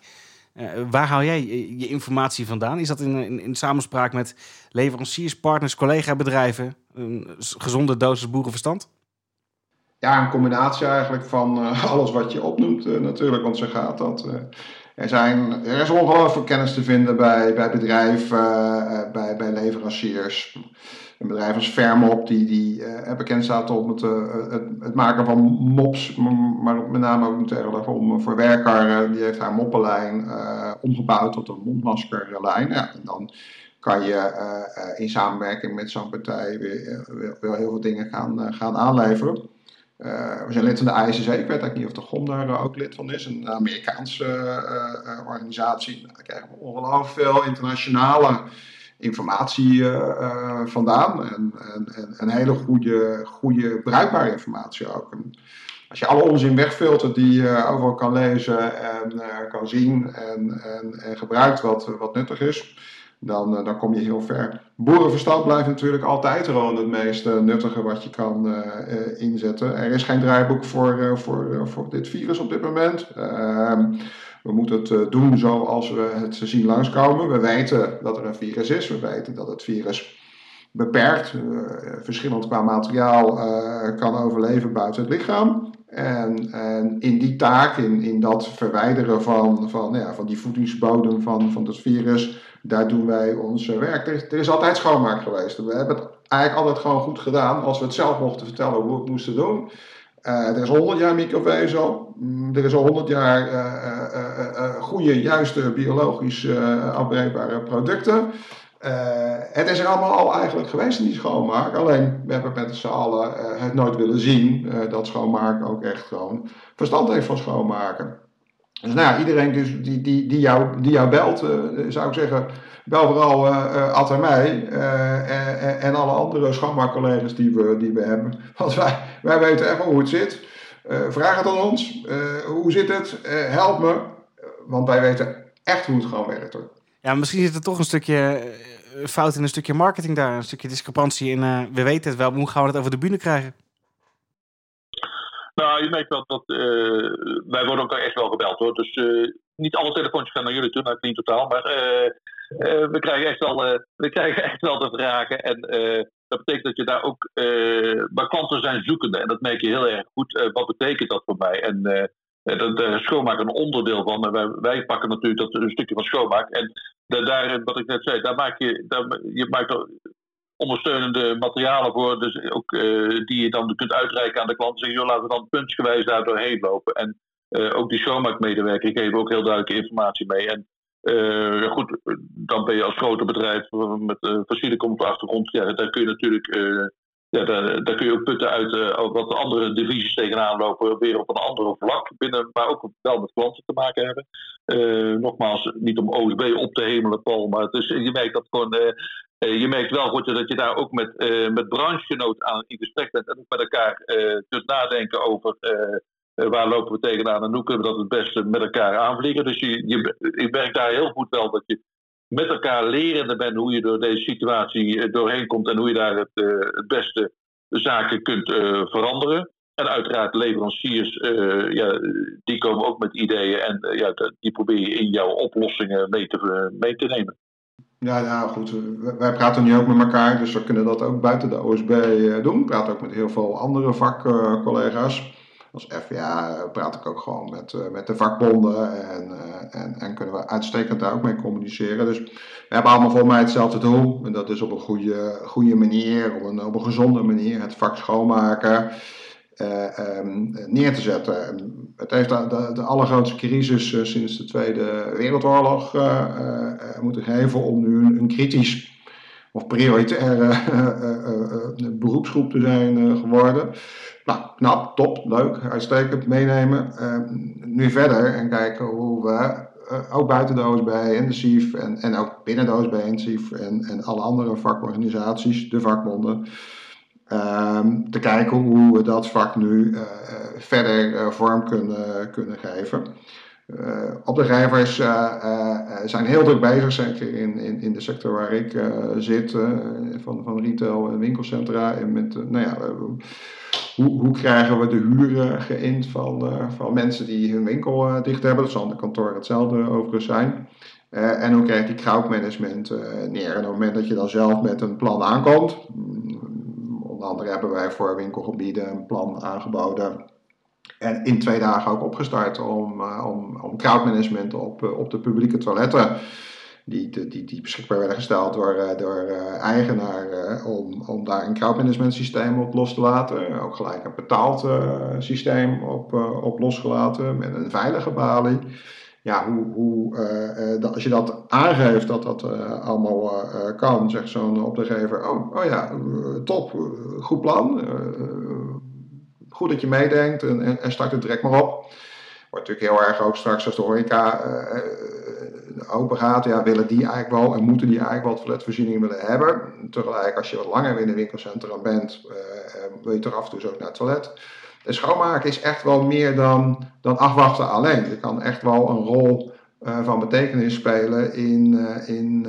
waar haal jij je informatie vandaan? Is dat in, in, in samenspraak met leveranciers, partners, collega-bedrijven? Een gezonde dosis boerenverstand? Ja, een combinatie eigenlijk van alles wat je opnoemt natuurlijk, want zo gaat dat. Er, zijn, er is ongelooflijk kennis te vinden bij, bij bedrijven, bij, bij leveranciers een bedrijf als Vermop, die, die bekend staat op het, het, het, maken van mops, maar met name ook natuurlijk om, voor werkkarren. Die heeft haar moppenlijn omgebouwd tot een mondmaskerlijn. Ja, en dan kan je in samenwerking met zo'n partij weer, weer, weer, heel veel dingen gaan, gaan aanleveren. We zijn lid van de ICC, ik weet eigenlijk niet of de GOM daar ook lid van is, een Amerikaanse organisatie. Nou, daar krijgen we ongelooflijk veel internationale informatie vandaan. En, en, en, hele goede, goede, bruikbare informatie ook. als je alle onzin wegfiltert die je overal kan lezen en kan zien en, en, en, gebruikt wat, wat nuttig is, dan, dan kom je heel ver. Boerenverstand blijft natuurlijk altijd gewoon het meest nuttige wat je kan inzetten. Er is geen draaiboek voor, voor, voor dit virus op dit moment. Ehm, we moeten het eh, doen zoals we het zien langskomen. We weten dat er een virus is. We weten dat het virus beperkt, verschillend qua materiaal, kan overleven buiten het lichaam. En, en, in die taak, in, in dat verwijderen van, van, ja, van die voedingsbodem van, van het virus, daar doen wij ons werk. Er, is altijd schoonmaak geweest. We hebben het eigenlijk altijd gewoon goed gedaan als we het zelf mochten vertellen hoe we het moesten doen. Uh, er is al 100 jaar microvezel. Mm, er is al 100 jaar uh, goede, juiste, biologisch afbreekbare producten. het is er allemaal al eigenlijk geweest in die schoonmaak. Alleen we hebben met z'n allen het nooit willen zien dat schoonmaken ook echt gewoon verstand heeft van schoonmaken. Dus nou iedereen dus die, die, die, jou, die jou belt, zou ik zeggen, bel vooral uh, Ad en mij uh, en alle andere schoonmaakcollega's die we, die we hebben. <laughs> Want wij, wij weten wel hoe het zit. vraag het aan ons. hoe zit het? help me. Want wij weten echt hoe het gewoon werkt. Hoor. Ja, misschien zit er toch een stukje fout in een stukje marketing daar. Een stukje discrepantie in. we weten het wel, hoe gaan we het over de bühne krijgen? Nou, je merkt wel dat wij worden ook echt wel gebeld hoor. Dus niet alle telefoontjes gaan naar jullie toe, naar Clean Totaal. Maar uh, we, krijgen echt wel, we krijgen echt wel de vragen. En dat betekent dat je daar ook. maar klanten zijn zoekende. En dat merk je heel erg goed. wat betekent dat voor mij? En daar is schoonmaak een onderdeel van. En wij, wij, pakken natuurlijk dat een stukje van schoonmaak. En daar, wat ik net zei, daar maak je, daar, je maakt ondersteunende materialen voor. Dus ook, die je dan kunt uitreiken aan de klant. Zeggen, joh, laten we dan puntsgewijs daar doorheen lopen. En ook die schoonmaakmedewerker geven ook heel duidelijke informatie mee. En uh, goed, dan ben je als grote bedrijf met uh, fossiele de achtergrond. Ja, daar kun je natuurlijk ja, daar, kun je ook putten uit uh, wat de andere divisies tegenaan lopen, weer op een andere vlak binnen, maar ook wel met klanten te maken hebben. nogmaals, niet om OSB op te hemelen, Paul, maar het is, je merkt dat gewoon. je merkt wel goed dat je daar ook met, met aan in gesprek bent en ook met elkaar kunt nadenken over eh, waar lopen we tegenaan en hoe kunnen we dat het beste met elkaar aanvliegen. Dus je, je, ik merk daar heel goed wel dat je met elkaar lerende bent hoe je door deze situatie eh, doorheen komt en hoe je daar het, uh, het beste zaken kunt uh, veranderen. En uiteraard leveranciers, ja, die komen ook met ideeën en ja, die probeer je in jouw oplossingen mee te, mee te nemen. Ja, ja, goed. Wij praten nu ook met elkaar, dus we kunnen dat ook buiten de OSB doen. We praten ook met heel veel andere vakcollega's als FVA praat ik ook gewoon met, uh, met de vakbonden en, uh, en, en, kunnen we uitstekend daar ook mee communiceren. Dus we hebben allemaal voor mij hetzelfde doel. En dat is op een goede, goede manier, op een, op een gezonde manier, het vak schoonmaken uh, um, neer te zetten. Het heeft de, de, allergrootste crisis sinds de Tweede Wereldoorlog moeten geven om nu een, een kritisch of prioritaire <laughs> beroepsgroep te zijn geworden. Nou, knap, top, leuk, uitstekend, meenemen. Uh, nu verder en kijken hoe we uh, ook buiten de OSB en de en, en ook binnen de OSB en en, en alle andere vakorganisaties, de vakbonden, uh, te kijken hoe we dat vak nu uh, verder vorm kunnen, kunnen geven. Opdrachtgevers zijn heel druk bezig, zeker in, in, in de sector waar ik zit, van, van retail en winkelcentra. En met, nou ja, hoe, hoe, krijgen we de huren geïnd van, van mensen die hun winkel dicht hebben? Dat zal de kantoor hetzelfde overigens zijn. En hoe krijg je crowdmanagement neer? En op het moment dat je dan zelf met een plan aankomt, mm, onder andere hebben wij voor winkelgebieden een plan aangeboden. En in twee dagen ook opgestart om, uh, om, om crowdmanagement op, op de publieke toiletten, die, die, die beschikbaar werden gesteld door, door eigenaren, om, om daar een crowdmanagement systeem op los te laten. Ook gelijk een betaald systeem op, op losgelaten met een veilige balie ja, hoe, hoe, als je dat aangeeft dat dat allemaal kan, zegt zo'n opdrachtgever: Oh, oh ja, top, goed plan. Goed dat je meedenkt en, en, start het direct maar op. Wordt natuurlijk heel erg ook straks als de horeca open gaat, ja, willen die eigenlijk wel en moeten die eigenlijk wel toiletvoorziening willen hebben. Tegelijk, als je wat langer in een winkelcentrum bent, wil je toch af en toe zo naar het toilet schoonmaken is echt wel meer dan, dan afwachten alleen. Je kan echt wel een rol van betekenis spelen in, in,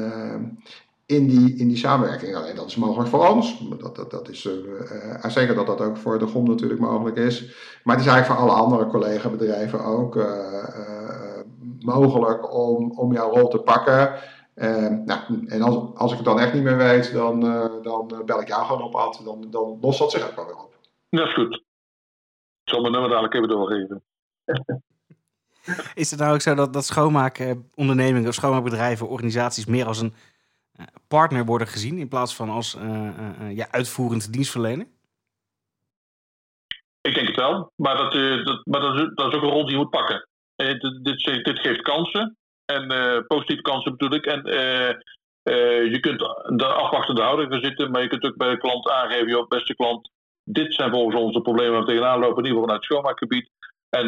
in, die, in die samenwerking. Alleen dat is mogelijk voor ons. Dat, dat, dat is, zeker dat dat ook voor de GOM natuurlijk mogelijk is. Maar het is eigenlijk voor alle andere collega-bedrijven ook mogelijk om, om jouw rol te pakken. nou, en als, als ik het dan echt niet meer weet, dan, dan bel ik jou gewoon op, Ad. Dan, dan lost dat zich ook wel weer op. Dat is goed. Ik zal mijn nummer dadelijk even doorgeven. <laughs> Is het nou ook zo dat, dat schoonmaakondernemingen of schoonmaakbedrijven, organisaties meer als een uh, partner worden gezien in plaats van als uh, uh, ja, uitvoerend dienstverlener? Ik denk het wel, maar dat, dat maar dat, is, ook een rol die je moet pakken. Dit, dit, dit, geeft kansen, en positieve kansen bedoel ik. En je kunt de afwachtende houding gaan zitten, maar je kunt ook bij de klant aangeven, joh, beste klant, dit zijn volgens ons de problemen waar we tegenaan lopen, in ieder geval vanuit het schoonmaakgebied. En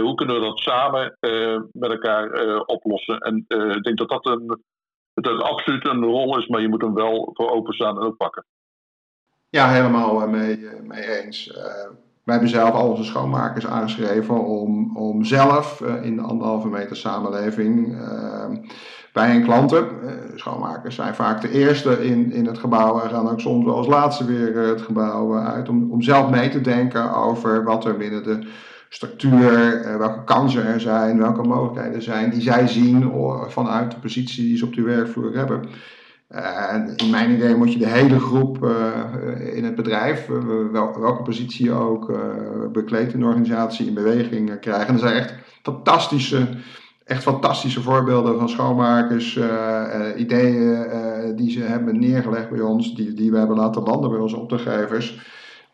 hoe kunnen we dat samen met elkaar oplossen? En ik denk dat dat een, dat absoluut een rol is, maar je moet hem wel voor openstaan en oppakken. Ja, helemaal mee, mee eens. wij hebben zelf al onze schoonmakers aangeschreven om, om zelf in de anderhalve meter samenleving bij een klanten, eh, schoonmakers zijn vaak de eerste in, in het gebouw en gaan ook soms wel als laatste weer eh, het gebouw eh, uit om, om zelf mee te denken over wat er binnen de structuur, welke kansen er zijn, welke mogelijkheden zijn die zij zien vanuit de positie die ze op de werkvloer hebben. En in mijn idee moet je de hele groep in het bedrijf, welke positie ook bekleedt in de organisatie, in beweging krijgen. En er zijn echt fantastische echt fantastische voorbeelden van schoonmakers, uh, ideeën uh, die ze hebben neergelegd bij ons, die, die we hebben laten landen bij onze opdrachtgevers.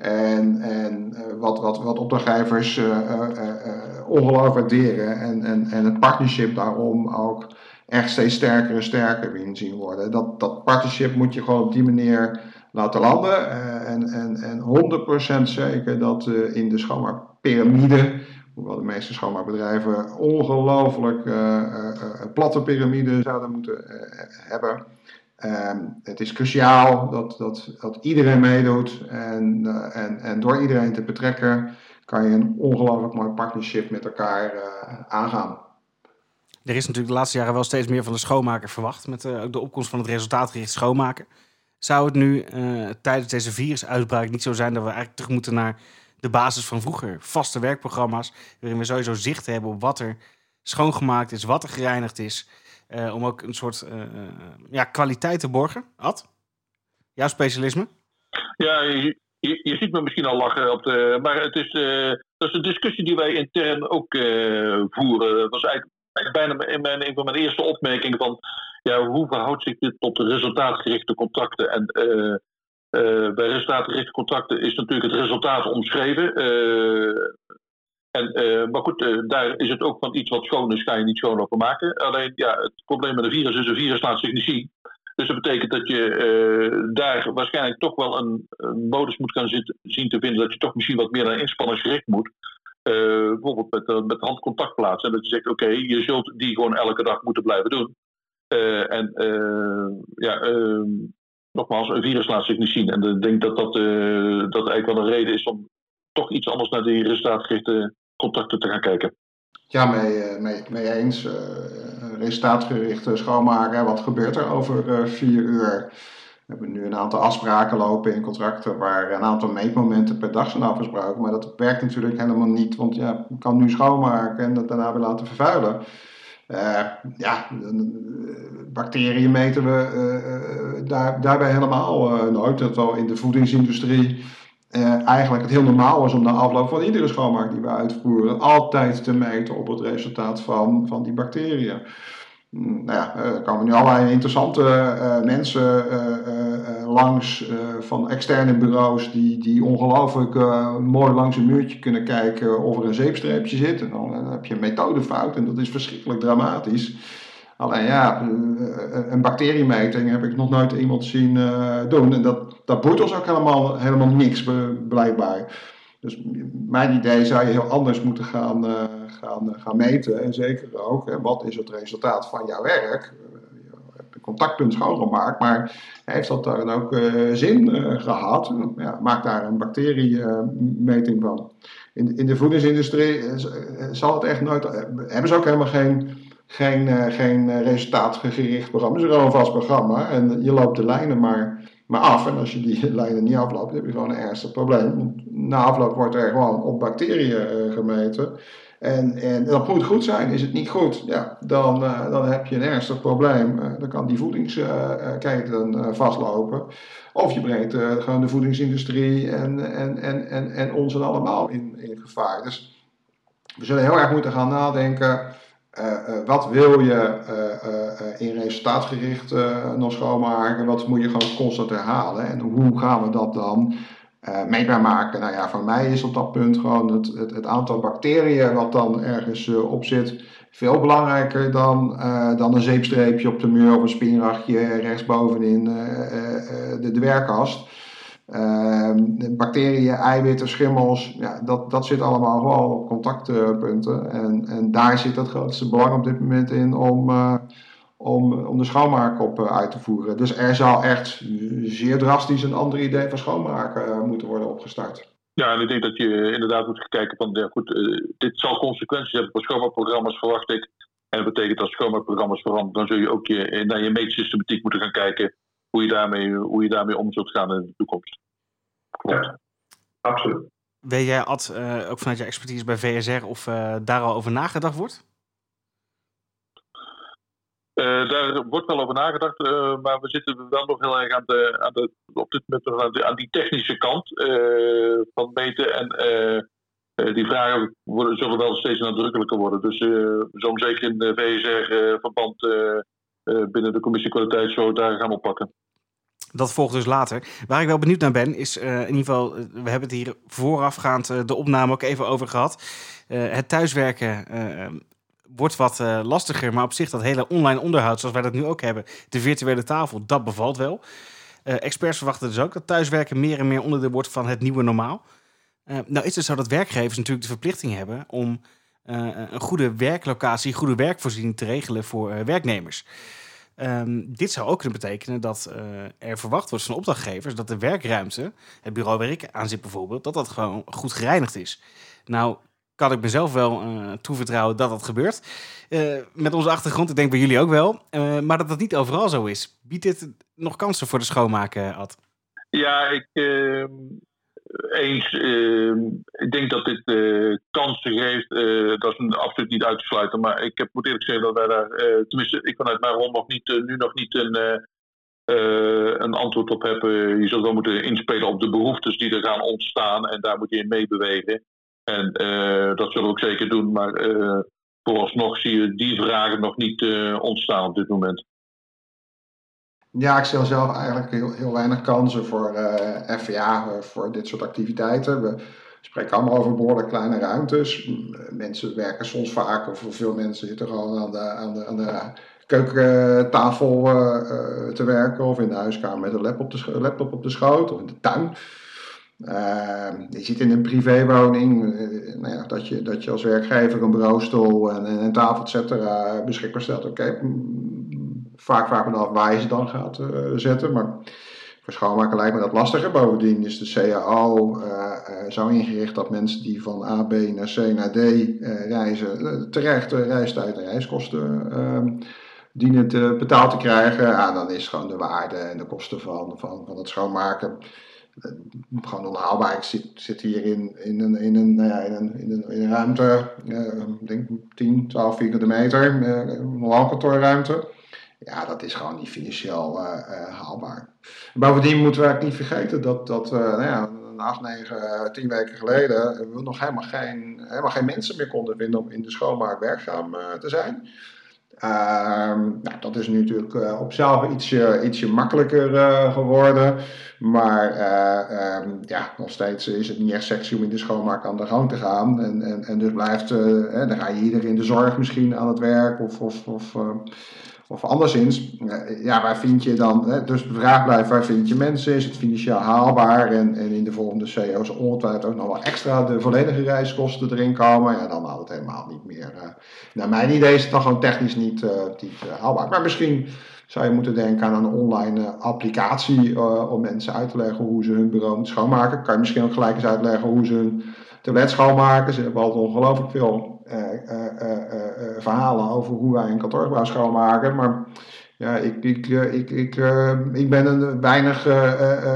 En, en wat, wat, wat opdrachtgevers ongelooflijk waarderen. En, en, en het partnership daarom ook echt steeds sterker en sterker weer zien worden. Dat, dat partnership moet je gewoon op die manier laten landen. en, en, en 100% zeker dat in de schoonmaakpyramide Hoewel de meeste schoonmaakbedrijven ongelooflijk platte piramide zouden moeten hebben. Ehm, het is cruciaal dat, dat, dat iedereen meedoet. En, en, en door iedereen te betrekken kan je een ongelooflijk mooi partnership met elkaar aangaan. Er is natuurlijk de laatste jaren wel steeds meer van de schoonmaker verwacht. Met de opkomst van het resultaatgericht schoonmaken. Zou het nu tijdens deze virusuitbraak niet zo zijn dat we eigenlijk terug moeten naar de basis van vroeger. Vaste werkprogramma's, waarin we sowieso zicht hebben op wat er schoongemaakt is, wat er gereinigd is. Uh, om ook een soort uh, ja, kwaliteit te borgen. Ad, jouw specialisme? Ja, je, ziet me misschien al lachen. Op de, maar het is, dat is een discussie die wij intern ook voeren. Dat was eigenlijk, bijna in mijn, een van mijn eerste opmerkingen van... Ja, hoe verhoudt zich dit tot resultaatgerichte contracten? En bij resultaatgerichte contracten is natuurlijk het resultaat omschreven. En, uh, maar goed, daar is het ook van iets wat schoon is, ga je niet schoon over maken. Alleen ja, het probleem met een virus is, een virus laat zich niet zien. Dus dat betekent dat je daar waarschijnlijk toch wel een, modus moet gaan zien te vinden dat je toch misschien wat meer naar inspanningsgericht moet. bijvoorbeeld met, met handcontact plaatsen. En dat je zegt, oké, je zult die gewoon elke dag moeten blijven doen. en ja, ehm, nogmaals, een virus laat zich niet zien. En ik denk dat dat, dat eigenlijk wel een reden is om toch iets anders naar die resultaatgerichte contacten te gaan kijken. Ja, mee, mee, mee eens. resultaatgericht schoonmaken. Wat gebeurt er over vier uur? We hebben nu een aantal afspraken lopen in contracten waar een aantal meetmomenten per dag zijn afgesproken. Maar dat werkt natuurlijk helemaal niet, want ja, je kan nu schoonmaken en dat daarna weer laten vervuilen. Uh, ja, bacteriën meten we uh, daar, daarbij helemaal uh, nooit. Terwijl in de voedingsindustrie eigenlijk het heel normaal is om na afloop van iedere schoonmaak die we uitvoeren altijd te meten op het resultaat van, van die bacteriën. Mm, nou ja, er komen nu allerlei interessante mensen langs van externe bureaus die, die ongelooflijk mooi langs een muurtje kunnen kijken of er een zeepstreepje zit. En dan, dan heb je een methodefout en dat is verschrikkelijk dramatisch. Alleen ja, een bacteriemeting heb ik nog nooit iemand zien uh, doen. En dat, dat boeit ons ook helemaal, helemaal niks, blijkbaar. Dus mijn idee zou je heel anders moeten gaan, uh, gaan, gaan meten. En zeker ook, hè, wat is het resultaat van jouw werk? Je hebt een contactpunt schoongemaakt, maar heeft dat dan ook zin gehad? Ja, maak daar een bacteriemeting van. In, in de voedingsindustrie zal het echt nooit. Hebben ze ook helemaal geen geen, uh, geen resultaatgericht programma. Het is gewoon een vast programma en je loopt de lijnen maar, maar af. En als je die <laughs> lijnen niet afloopt, heb je gewoon een ernstig probleem. Na afloop wordt er gewoon op bacteriën uh, gemeten. En, en dat moet goed zijn. Is het niet goed, ja, dan, dan heb je een ernstig probleem. dan kan die voedingsketen vastlopen. Of je brengt gewoon de voedingsindustrie en, en, en, en, en ons en allemaal in, in gevaar. Dus we zullen heel erg moeten gaan nadenken wat wil je uh, in resultaatgericht nog schoonmaken? Wat moet je gewoon constant herhalen? En hoe gaan we dat dan meetbaar maken? Nou ja, voor mij is op dat punt gewoon het, het, het aantal bacteriën wat dan ergens op zit veel belangrijker dan, dan een zeepstreepje op de muur of een spinrachtje rechtsbovenin de, de werkkast. Uh, bacteriën, eiwitten, schimmels, ja, dat, dat zit allemaal gewoon op contactpunten. En, en daar zit het grootste belang op dit moment in om, uh, om, om de schoonmaak op uh, uit te voeren. Dus er zal echt zeer drastisch een ander idee van schoonmaken eh, moeten worden opgestart. Ja, en ik denk dat je inderdaad moet kijken van, ja, goed, dit zal consequenties hebben voor schoonmaakprogramma's, verwacht ik. En dat betekent dat schoonmaakprogramma's veranderen, dan zul je ook je, naar je meetsystematiek moeten gaan kijken hoe je daarmee, hoe je daarmee om zult gaan in de toekomst. Ja, absoluut. Weet jij, Ad, uh, ook vanuit je expertise bij VSR, of uh, daar al over nagedacht wordt? Uh, daar wordt wel over nagedacht, maar we zitten wel nog heel erg aan de, aan de, op dit moment aan, de, aan die technische kant van meten. En die vragen worden, zullen wel steeds nadrukkelijker worden. Dus zo zeker in de VSR-verband binnen de commissie kwaliteit zo daar gaan oppakken. Dat volgt dus later. Waar ik wel benieuwd naar ben, is uh, in ieder geval, we hebben het hier voorafgaand de opname ook even over gehad. Het thuiswerken wordt wat lastiger, maar op zich dat hele online onderhoud, zoals wij dat nu ook hebben, de virtuele tafel, dat bevalt wel. experts verwachten dus ook dat thuiswerken meer en meer onderdeel wordt van het nieuwe normaal. nou is het zo dat werkgevers natuurlijk de verplichting hebben om een goede werklocatie, goede werkvoorziening te regelen voor werknemers. Um, dit zou ook kunnen betekenen dat er verwacht wordt van opdrachtgevers dat de werkruimte, het bureau waar ik aan zit bijvoorbeeld, dat dat gewoon goed gereinigd is. Nou, kan ik mezelf wel toevertrouwen dat dat gebeurt. Met onze achtergrond, ik denk bij jullie ook wel. maar dat dat niet overal zo is. Biedt dit nog kansen voor de schoonmaken, Ad? Ja, ik, ehm, eens. Uh, ik denk dat dit uh, kansen geeft. Uh, dat is absoluut niet uit te sluiten. Maar ik heb, moet eerlijk zeggen dat wij daar, eh, tenminste, ik vanuit mijn rol nog niet, nu nog niet een, een antwoord op hebben. je zult wel moeten inspelen op de behoeftes die er gaan ontstaan. En daar moet je in meebewegen. En dat zullen we ook zeker doen. Maar vooralsnog zie je die vragen nog niet ontstaan op dit moment. Ja, ik zie zelf eigenlijk heel, heel weinig kansen voor uh, eh, FVA eh, voor dit soort activiteiten. We spreken allemaal over behoorlijk kleine ruimtes. Mensen werken soms vaak, of veel mensen zitten gewoon aan de, aan de, aan de keukentafel uh, te werken, of in de huiskamer met een laptop, laptop op de schoot, of in de tuin. Uh, je ziet in een privéwoning nou ja, dat, je, dat je als werkgever een bureaustoel en, en een tafel, et cetera, beschikbaar stelt. Oké, vaak vraag me af waar je ze dan gaat uh, zetten. Maar Voor schoonmaken lijkt me dat lastiger. Bovendien is de CAO zo ingericht dat mensen die van A, B naar C naar D reizen, terecht reistijd en reiskosten ehm, dienen te, betaald te krijgen. Ja, dan is gewoon de waarde en de kosten van, van, van het schoonmaken gewoon onhaalbaar. Ik zit, zit hier in, in, een, in, een, nou ja, in, een, in, een, ruimte, uh, denk 10, 12 vierkante meter, een kantoorruimte. Ja, dat is gewoon niet financieel uh, haalbaar. Bovendien moeten we eigenlijk niet vergeten dat, dat nou ja, 8, 9, 10 weken geleden we nog helemaal geen, helemaal geen mensen meer konden vinden om in de schoonmaak werkzaam te zijn. Ehm, nou, dat is nu natuurlijk uh, op zichzelf ietsje, ietsje makkelijker geworden. Maar um, ja, nog steeds is het niet echt sexy om in de schoonmaak aan de gang te gaan. En, en, en dus blijft, dan ga je ieder in de zorg misschien aan het werk of, of, of of anderszins, ja, waar vind je dan, dus de vraag blijft, waar vind je mensen? Is het financieel haalbaar? En, en in de volgende CEO's ongetwijfeld ook nog wel extra de volledige reiskosten erin komen. Ja, dan haalt het helemaal niet meer. Uh, naar mijn idee is het dan gewoon technisch niet, uh, niet haalbaar. Maar misschien zou je moeten denken aan een online applicatie om mensen uit te leggen hoe ze hun bureau moeten schoonmaken. Kan je misschien ook gelijk eens uitleggen hoe ze hun toilet schoonmaken. Ze hebben altijd ongelooflijk veel eh, eh, eh, verhalen over hoe wij een kantoorgebouw schoonmaken. Maar ja, ik, ik, ik, ik, ben een weinig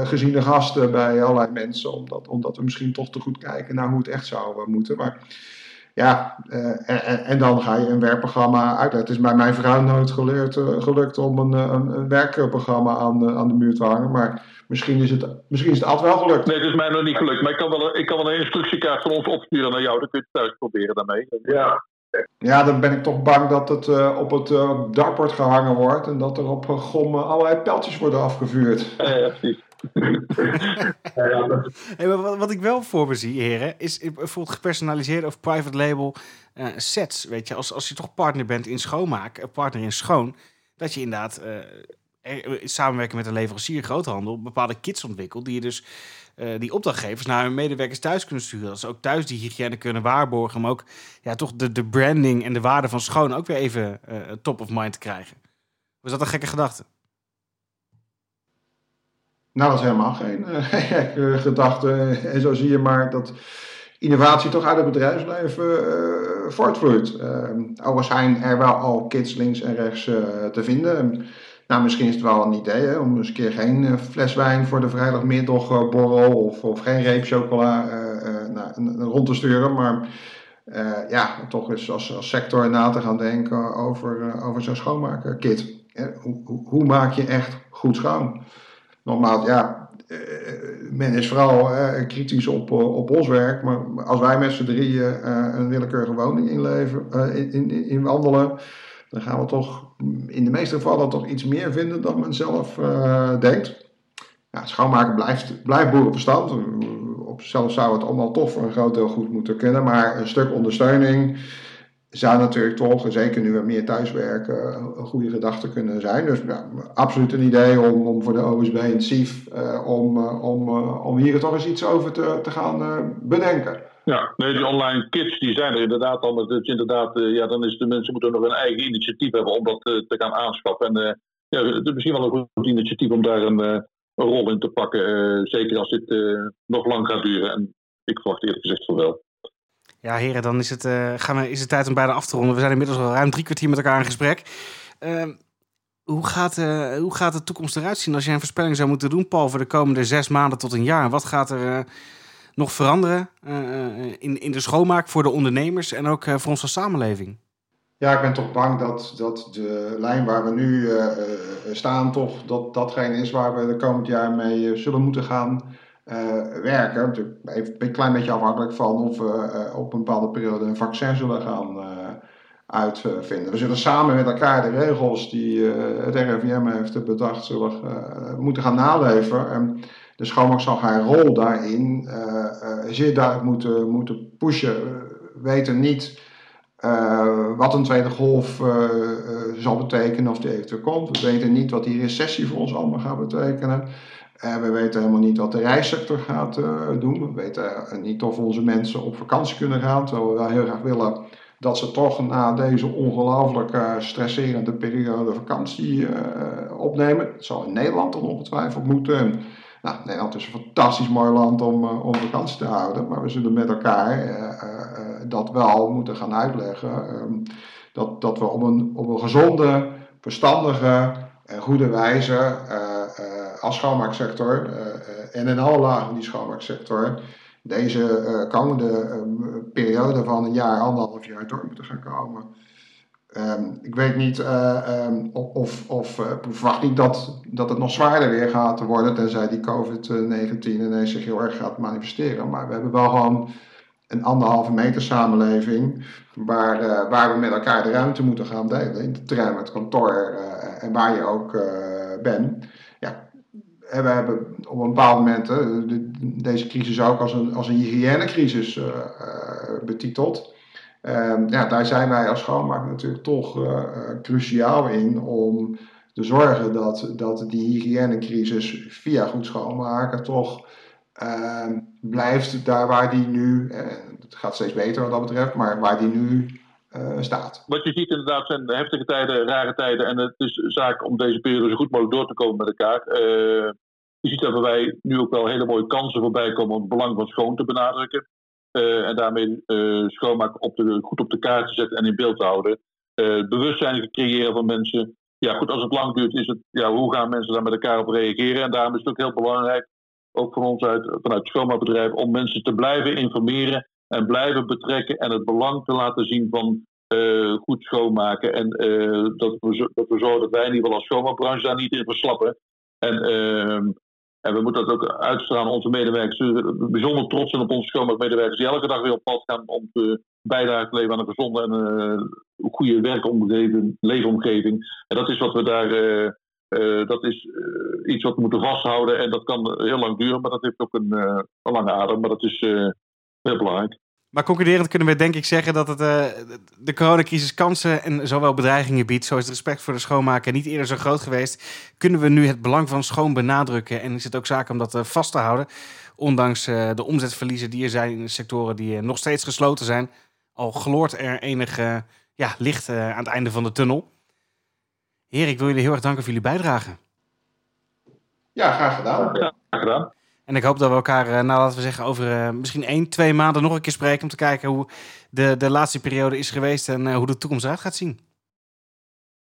geziene gast bij allerlei mensen, omdat, omdat we misschien toch te goed kijken naar hoe het echt zou moeten. Maar ja, en, en, dan ga je een werkprogramma uitleggen. Het is bij mijn vrouw nooit geleerd, gelukt om een, een, een werkprogramma aan, aan de muur te hangen. Maar Misschien is, het, misschien is het altijd wel gelukt. Nee, het is mij nog niet gelukt. Maar ik kan wel, ik kan wel een instructiekaart van ons opsturen naar jou. Dan kun je het thuis proberen daarmee. Ja. Ja, dan ben ik toch bang dat het uh, op het uh, dartbord gehangen wordt. En dat er op uh, gommen allerlei pijltjes worden afgevuurd. Ja, precies. <laughs> hey, wat, wat, ik wel voor me zie, heren, is bijvoorbeeld gepersonaliseerde of private label sets. Weet je, als, als je toch partner bent in schoonmaak, partner in schoon, dat je inderdaad eh, samenwerken met een leverancier, groothandel, bepaalde kits ontwikkeld. Die je dus uh, die opdrachtgevers naar hun medewerkers thuis kunnen sturen. Dat ze ook thuis die hygiëne kunnen waarborgen. Maar ook ja, toch de, de branding en de waarde van schoon ook weer even uh, top of mind te krijgen. Was dat een gekke gedachte? Nou, dat is helemaal geen gekke <laughs> gedachte. En zo zie je maar dat innovatie toch uit het bedrijfsleven uh, voortvloeit. Uh, zijn er wel al kits links en rechts te vinden. Nou, misschien is het wel een idee om eens een keer geen fles wijn voor de vrijdagmiddagborrel of, of geen reep chocola nou, rond te sturen. Maar ja, toch eens als, als sector na te gaan denken over, over zo'n schoonmakerkit. Hoe, hoe, maak je echt goed schoon? Nogmaals, ja, men is vooral kritisch op, op ons werk. Maar als wij met z'n drieën een willekeurige woning inleven, in, in, in wandelen dan gaan we toch in de meeste gevallen toch iets meer vinden dan men zelf denkt. Ja, schoonmaken blijft, blijft boerenverstand. Op zichzelf zou het allemaal toch voor een groot deel goed moeten kunnen, maar een stuk ondersteuning zou natuurlijk toch, zeker nu we meer thuiswerken, een goede gedachte kunnen zijn. Dus ja, absoluut een idee om, om voor de OSB en SIF uh, om, uh, om, uh, om hier toch eens iets over te, te gaan bedenken. Ja, nee, die online kits die zijn er inderdaad al. Maar het inderdaad, ja, dan is de mensen moeten nog een eigen initiatief hebben om dat te gaan aanschaffen. En ja, het is misschien wel een goed initiatief om daar een, een rol in te pakken. zeker als dit nog lang gaat duren. En ik verwacht eerlijk gezegd van wel. Ja, heren, dan is het, gaan we, is het tijd om bijna af te ronden. We zijn inmiddels al ruim drie kwartier met elkaar in gesprek. Ehm, hoe, gaat, hoe gaat de toekomst eruit zien als jij een voorspelling zou moeten doen, Paul, voor de komende zes maanden tot een jaar? Wat gaat er nog veranderen in, in de schoonmaak voor de ondernemers en ook voor onze samenleving? Ja, ik ben toch bang dat, dat de lijn waar we nu staan, toch dat datgene is waar we de komend jaar mee zullen moeten gaan werken. Natuurlijk een klein beetje afhankelijk van of we op een bepaalde periode een vaccin zullen gaan uitvinden. We zullen samen met elkaar de regels die het RIVM heeft bedacht, zullen moeten gaan naleven de schoonmaak zal haar rol daarin zeer duidelijk moeten, moeten pushen. We weten niet wat een tweede golf zal betekenen of die eventueel komt. We weten niet wat die recessie voor ons allemaal gaat betekenen. We weten helemaal niet wat de reissector gaat doen. We weten niet of onze mensen op vakantie kunnen gaan, terwijl we wel heel graag willen dat ze toch na deze ongelooflijk stresserende periode vakantie opnemen. Dat zal in Nederland dan ongetwijfeld moeten. Nou, Nederland is een fantastisch mooi land om, om vakantie te houden, maar we zullen met elkaar dat wel moeten gaan uitleggen. Ehm, dat, dat we op een, op een gezonde, verstandige en goede wijze als schoonmaaksector en in alle lagen die schoonmaaksector deze uh, komende uh, periode van een jaar, anderhalf jaar door moeten gaan komen. Um, ik weet niet uh, um, of, of ik verwacht niet dat, dat het nog zwaarder weer gaat worden, tenzij die COVID-19 ineens zich heel erg gaat manifesteren. Maar we hebben wel gewoon een anderhalve meter samenleving waar, waar we met elkaar de ruimte moeten gaan delen. In de trein, het kantoor en waar je ook bent. We hebben op een bepaald moment de, deze crisis ook als een, als een hygiënecrisis uh, betiteld. Um, ja, daar zijn wij als schoonmaak natuurlijk toch uh, cruciaal in om te zorgen dat, dat die hygiënecrisis via goed schoonmaken toch ehm, blijft daar waar die nu, het gaat steeds beter wat dat betreft, maar waar die nu staat. Wat je ziet inderdaad zijn heftige tijden, rare tijden. En het is zaak om deze periode zo goed mogelijk door te komen met elkaar. Uh, je ziet dat wij nu ook wel hele mooie kansen voorbij komen om het belang van schoon te benadrukken. Uh, en daarmee schoonmaak op de, goed op de kaart te zetten en in beeld te houden. Bewustzijn te creëren van mensen. Ja, goed, als het lang duurt, is het, ja, hoe gaan mensen daar met elkaar op reageren? En daarom is het ook heel belangrijk, ook van ons uit, vanuit het schoonmaakbedrijf, om mensen te blijven informeren en blijven betrekken en het belang te laten zien van goed schoonmaken. En dat, we, dat we zorgen dat wij in ieder geval als schoonmaakbranche daar niet in verslappen. En ehm, en we moeten dat ook uitstralen onze medewerkers. Bijzonder trots zijn op onze schoonmaakmedewerkers die elke dag weer op pad gaan om te bijdragen te leveren aan een gezonde en uh, goede werkomgeving, leefomgeving. En dat is wat we daar. Dat is iets wat we moeten vasthouden en dat kan heel lang duren, maar dat heeft ook een, een lange adem. Maar dat is heel belangrijk. Maar concluderend kunnen we denk ik zeggen dat het, uh, de coronacrisis kansen en zowel bedreigingen biedt. Zo is het respect voor de schoonmaken niet eerder zo groot geweest. Kunnen we nu het belang van schoon benadrukken en is het ook zaak om dat uh, vast te houden. Ondanks uh, de omzetverliezen die er zijn in de sectoren die nog steeds gesloten zijn. Al gloort er enig ja, licht aan het einde van de tunnel. Heer, ik wil jullie heel erg danken voor jullie bijdrage. Ja, graag gedaan. Ja, graag gedaan. En ik hoop dat we elkaar, nou laten we zeggen, over misschien één, twee maanden nog een keer spreken. Om te kijken hoe de, de laatste periode is geweest en hoe de toekomst eruit gaat zien.